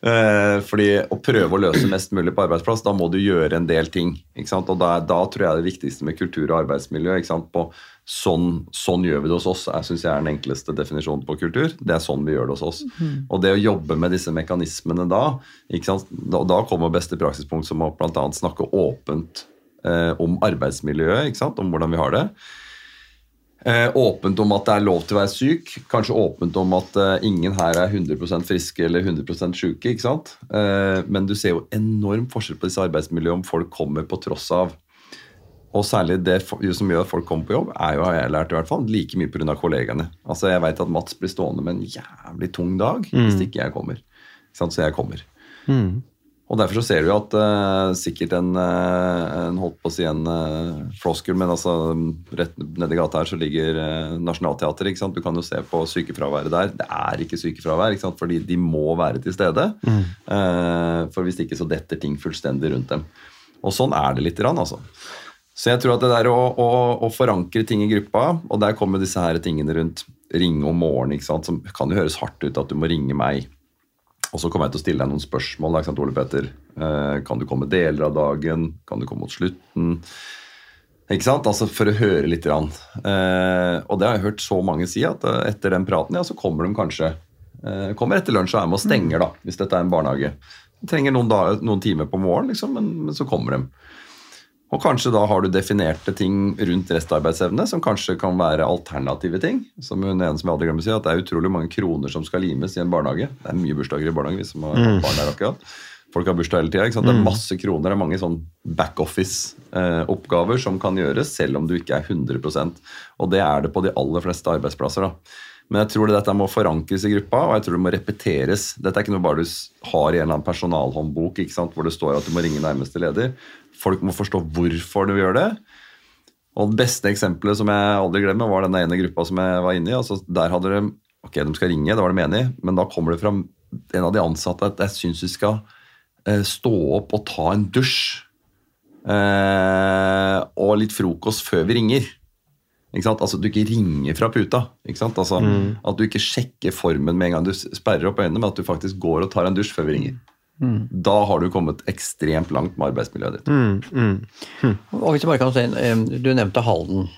Eh, Fordi å prøve å løse mest mulig på arbeidsplass, da må du gjøre en del ting. Ikke sant? Og da, da tror jeg det viktigste med kultur og arbeidsmiljø ikke sant? På sånn, sånn gjør vi det hos oss, jeg synes jeg er den enkleste definisjonen på kultur. Det er sånn vi gjør det hos oss. Og det å jobbe med disse mekanismene da, ikke sant? da, da kommer beste praksispunkt som å bl.a. snakke åpent eh, om arbeidsmiljøet, ikke sant? om hvordan vi har det. Eh, åpent om at det er lov til å være syk. Kanskje åpent om at eh, ingen her er 100% friske eller 100 syke. ikke sant? Eh, men du ser jo enorm forskjell på disse arbeidsmiljøene om folk kommer på tross av. Og særlig det som gjør at folk kommer på jobb, er jo, har jeg lært i hvert fall, like mye pga. kollegaene. Altså Jeg vet at Mats blir stående med en jævlig tung dag hvis ikke jeg kommer. Ikke sant? Så jeg kommer. Og Derfor så ser du jo at uh, sikkert en, eh, en holdt på å si en uh, floskel, men altså rett nedi gata her så ligger uh, Nationaltheatret. Du kan jo se på sykefraværet der. Det er ikke sykefravær, ikke sant? fordi de må være til stede. Eh, for hvis ikke så detter ting fullstendig rundt dem. Og sånn er det litt, grann, altså. Så jeg tror at det der å, å, å forankre ting i gruppa, og der kommer disse her tingene rundt ringe om morgenen, ikke sant? som kan jo høres hardt ut at du må ringe meg. Og så kommer jeg til å stille deg noen spørsmål. Ikke sant, Ole Petter? Eh, kan du komme deler av dagen? Kan du komme mot slutten? Ikke sant? Altså For å høre litt. Grann. Eh, og det har jeg hørt så mange si, at eh, etter den praten ja, så kommer de kanskje kommer etter lunsj og er med og stenger, da, hvis dette er en barnehage. De trenger noen, da, noen timer på morgenen, liksom, men, men så kommer de. Og kanskje da har du definerte ting rundt restarbeidsevne som kanskje kan være alternative ting. Som hun ene som jeg aldri glemmer å si, at det er utrolig mange kroner som skal limes i en barnehage. Det er mye bursdager i barnehage, hvis man har Mm. barn der akkurat. Folk har bursdag hele tida. sant? Det er masse kroner, det er mange sånn backoffice-oppgaver som kan gjøres, selv om du ikke er 100% Og det er det på de aller fleste arbeidsplasser. da. Men jeg tror det dette må forankres i gruppa, og jeg tror det må repeteres. Dette er ikke noe bare du har i en eller annen personalhåndbok ikke sant, hvor det står at du må ringe nærmeste leder. Folk må forstå hvorfor du gjør det. Og det beste eksempelet som jeg aldri glemmer, var den ene gruppa som jeg var inne i. altså Der hadde de Ok, de skal ringe, det var de enige i, men da kommer det fra en av de ansatte at jeg syns vi skal eh, stå opp og ta en dusj. Eh, og litt frokost før vi ringer. Ikke sant? Altså, du ikke ringer fra puta. Ikke sant? Altså, Mm. At du ikke sjekker formen med en gang du sperrer opp øynene, men at du faktisk går og tar en dusj før vi ringer. Da har du kommet ekstremt langt med arbeidsmiljøet ditt. Mm, Og hvis jeg bare kan si, eh, Du nevnte Halden.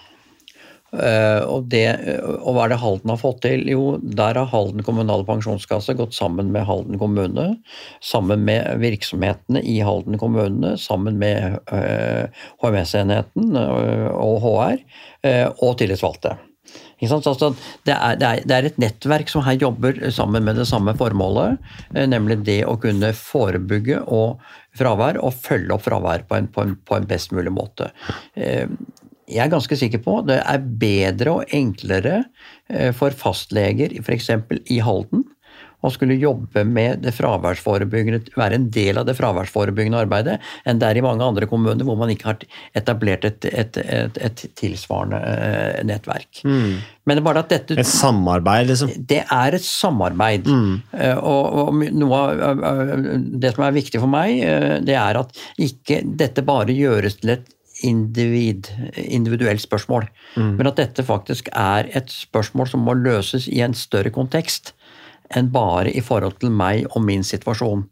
Eh, og, det, og hva er det Halden har fått til? Jo, der har Halden kommunale pensjonskasse gått sammen med Halden kommune, sammen med virksomhetene i Halden kommune, sammen med eh, HMS-enheten eh, og HR, eh, og tillitsvalgte. Altså, det, er, det, er, det er et nettverk som her jobber sammen med det samme formålet, eh, nemlig det å kunne forebygge og fravær og følge opp fravær på en, på en, på en best mulig måte. Eh, Jeg er ganske sikker på det er bedre og enklere eh, for fastleger f.eks. i Halden å skulle jobbe med det fraværsforebyggende, være en del av det fraværsforebyggende arbeidet, enn det er i mange andre kommuner hvor man ikke har etablert et, et, et, et tilsvarende nettverk. nettverk. Men det er bare at dette Et samarbeid, liksom. det er et samarbeid. Mm. Og, og noe av det som er viktig for meg, eh, det er at ikke dette bare gjøres til et individ, individuelt spørsmål, men at dette faktisk er et spørsmål som må løses i en større kontekst enn bare i forhold til meg og min situasjon.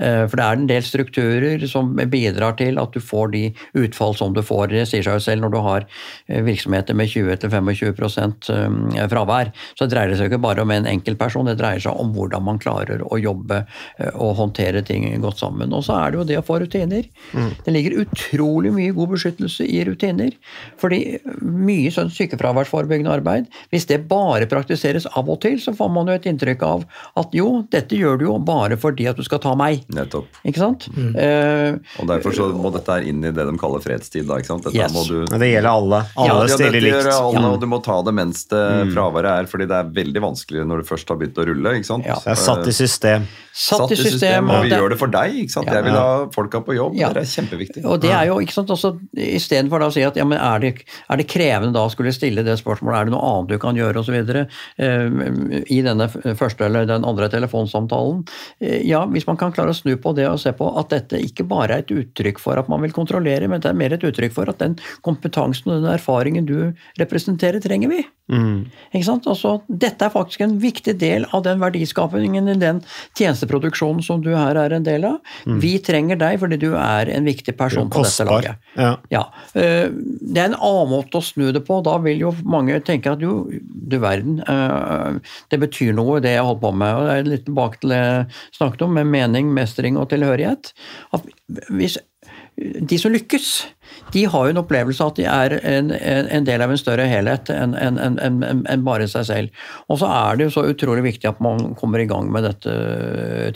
Eh, For det er en del strukturer som bidrar til at du får de utfall som du får. Det sier seg jo selv når du har eh, virksomheter med 20-25 eh, fravær. Så dreier det seg ikke bare om en enkeltperson, det dreier seg om hvordan man klarer å jobbe og håndtere ting godt sammen. Og så er det jo det å få rutiner. Det ligger utrolig mye god beskyttelse i rutiner. Fordi mye sånn sykefraværsforebyggende arbeid, hvis det bare praktiseres av og til, så får man jo et inntrykk av at jo, dette gjør du jo bare fordi at du skal ta meg. Nettopp. Ikke sant? Eh, Og derfor så må dette her inn i det de kaller fredstid. da, ikke sant? Dette Yes. må du... Det gjelder alle. Alle Ja, stiller likt. alle, og du må ta det mens det Mm. fraværet er, fordi det er veldig vanskelig når du først har begynt å rulle. ikke sant? Ja. Det er satt i system. satt i system. og og vi det- gjør det for deg. ikke sant? Ja. Jeg vil ha folka på jobb. Ja. Det er kjempeviktig. Og det er jo, ikke sant, også Istedenfor å si at ja, men er, det, er det krevende da å skulle stille det spørsmålet, er det noe annet du kan gjøre osv. Uh, i denne første eller den andre telefonsamtalen. Uh, ja, Hvis man kan klare å snu på det og se på at dette ikke bare er et uttrykk for at man vil kontrollere, men det er mer et uttrykk for at den kompetansen og den erfaringen du representerer, trenger vi. Ikke sant? Altså, dette er faktisk en viktig del av den verdiskapingen i den tjenesteproduksjonen som du her er en del av. Vi trenger deg fordi du er en viktig person på dette laget. Ja. Ja, eh, Det er en annen måte å snu det på. Da vil jo mange tenke at jo, du verden, eh, det betyr noe det jeg holder på med. og Det er litt tilbake til det jeg snakket om, med mening, mestring og tilhørighet. At hvis de som lykkes, de har jo en opplevelse av at de er en, en, del av en større helhet enn en, en, bare seg selv. Og så er det jo så utrolig viktig at man kommer i gang med dette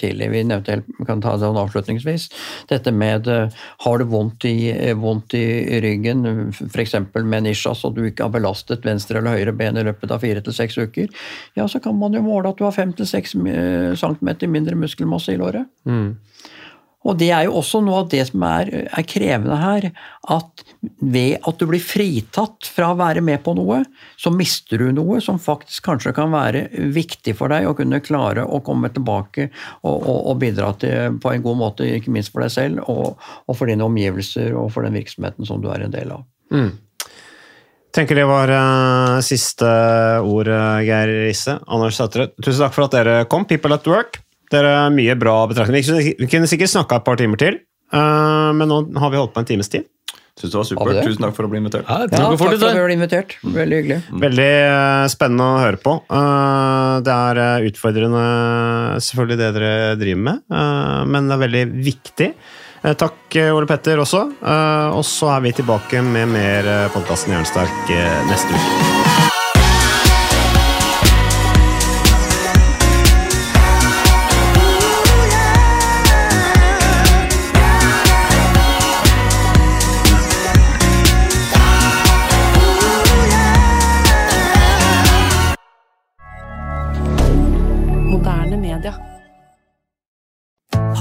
tidlig. Vi nevnte helt, kan ta det sånn avslutningsvis. Dette med eh, har du vondt i, eh, vondt i ryggen, f.eks. med nisja, så du ikke har belastet venstre eller høyre ben i løpet av fire til seks uker, ja, så kan man jo måle at du har fem til seks centimeter mindre muskelmasse i låret. Og det er jo også noe av det som er, er krevende her. At ved at du blir fritatt fra å være med på noe, så mister du noe som faktisk kanskje kan være viktig for deg å kunne klare å komme tilbake og, og, og bidra til på en god måte, ikke minst for deg selv og, og for dine omgivelser og for den virksomheten som du er en del av. tenker det var uh, siste ord, Geir Risse. Anders Sætre, tusen takk for at dere kom. People at work. Dere er mye bra betraktninger. Vi kunne- sikkert snakka et par timer til, eh, men nå har vi holdt på en times tid. Syns det var supert. Tusen takk for å bli invitert. Ja, Ja, takk for å ble invitert. Veldig hyggelig. Veldig eh, spennende å høre på. Eh, Det er utfordrende, selvfølgelig, det dere driver med, eh, men det er veldig viktig. Takk, Ole Petter, også. Eh, Og så er vi tilbake med mer podkasten Jernsterk neste uke.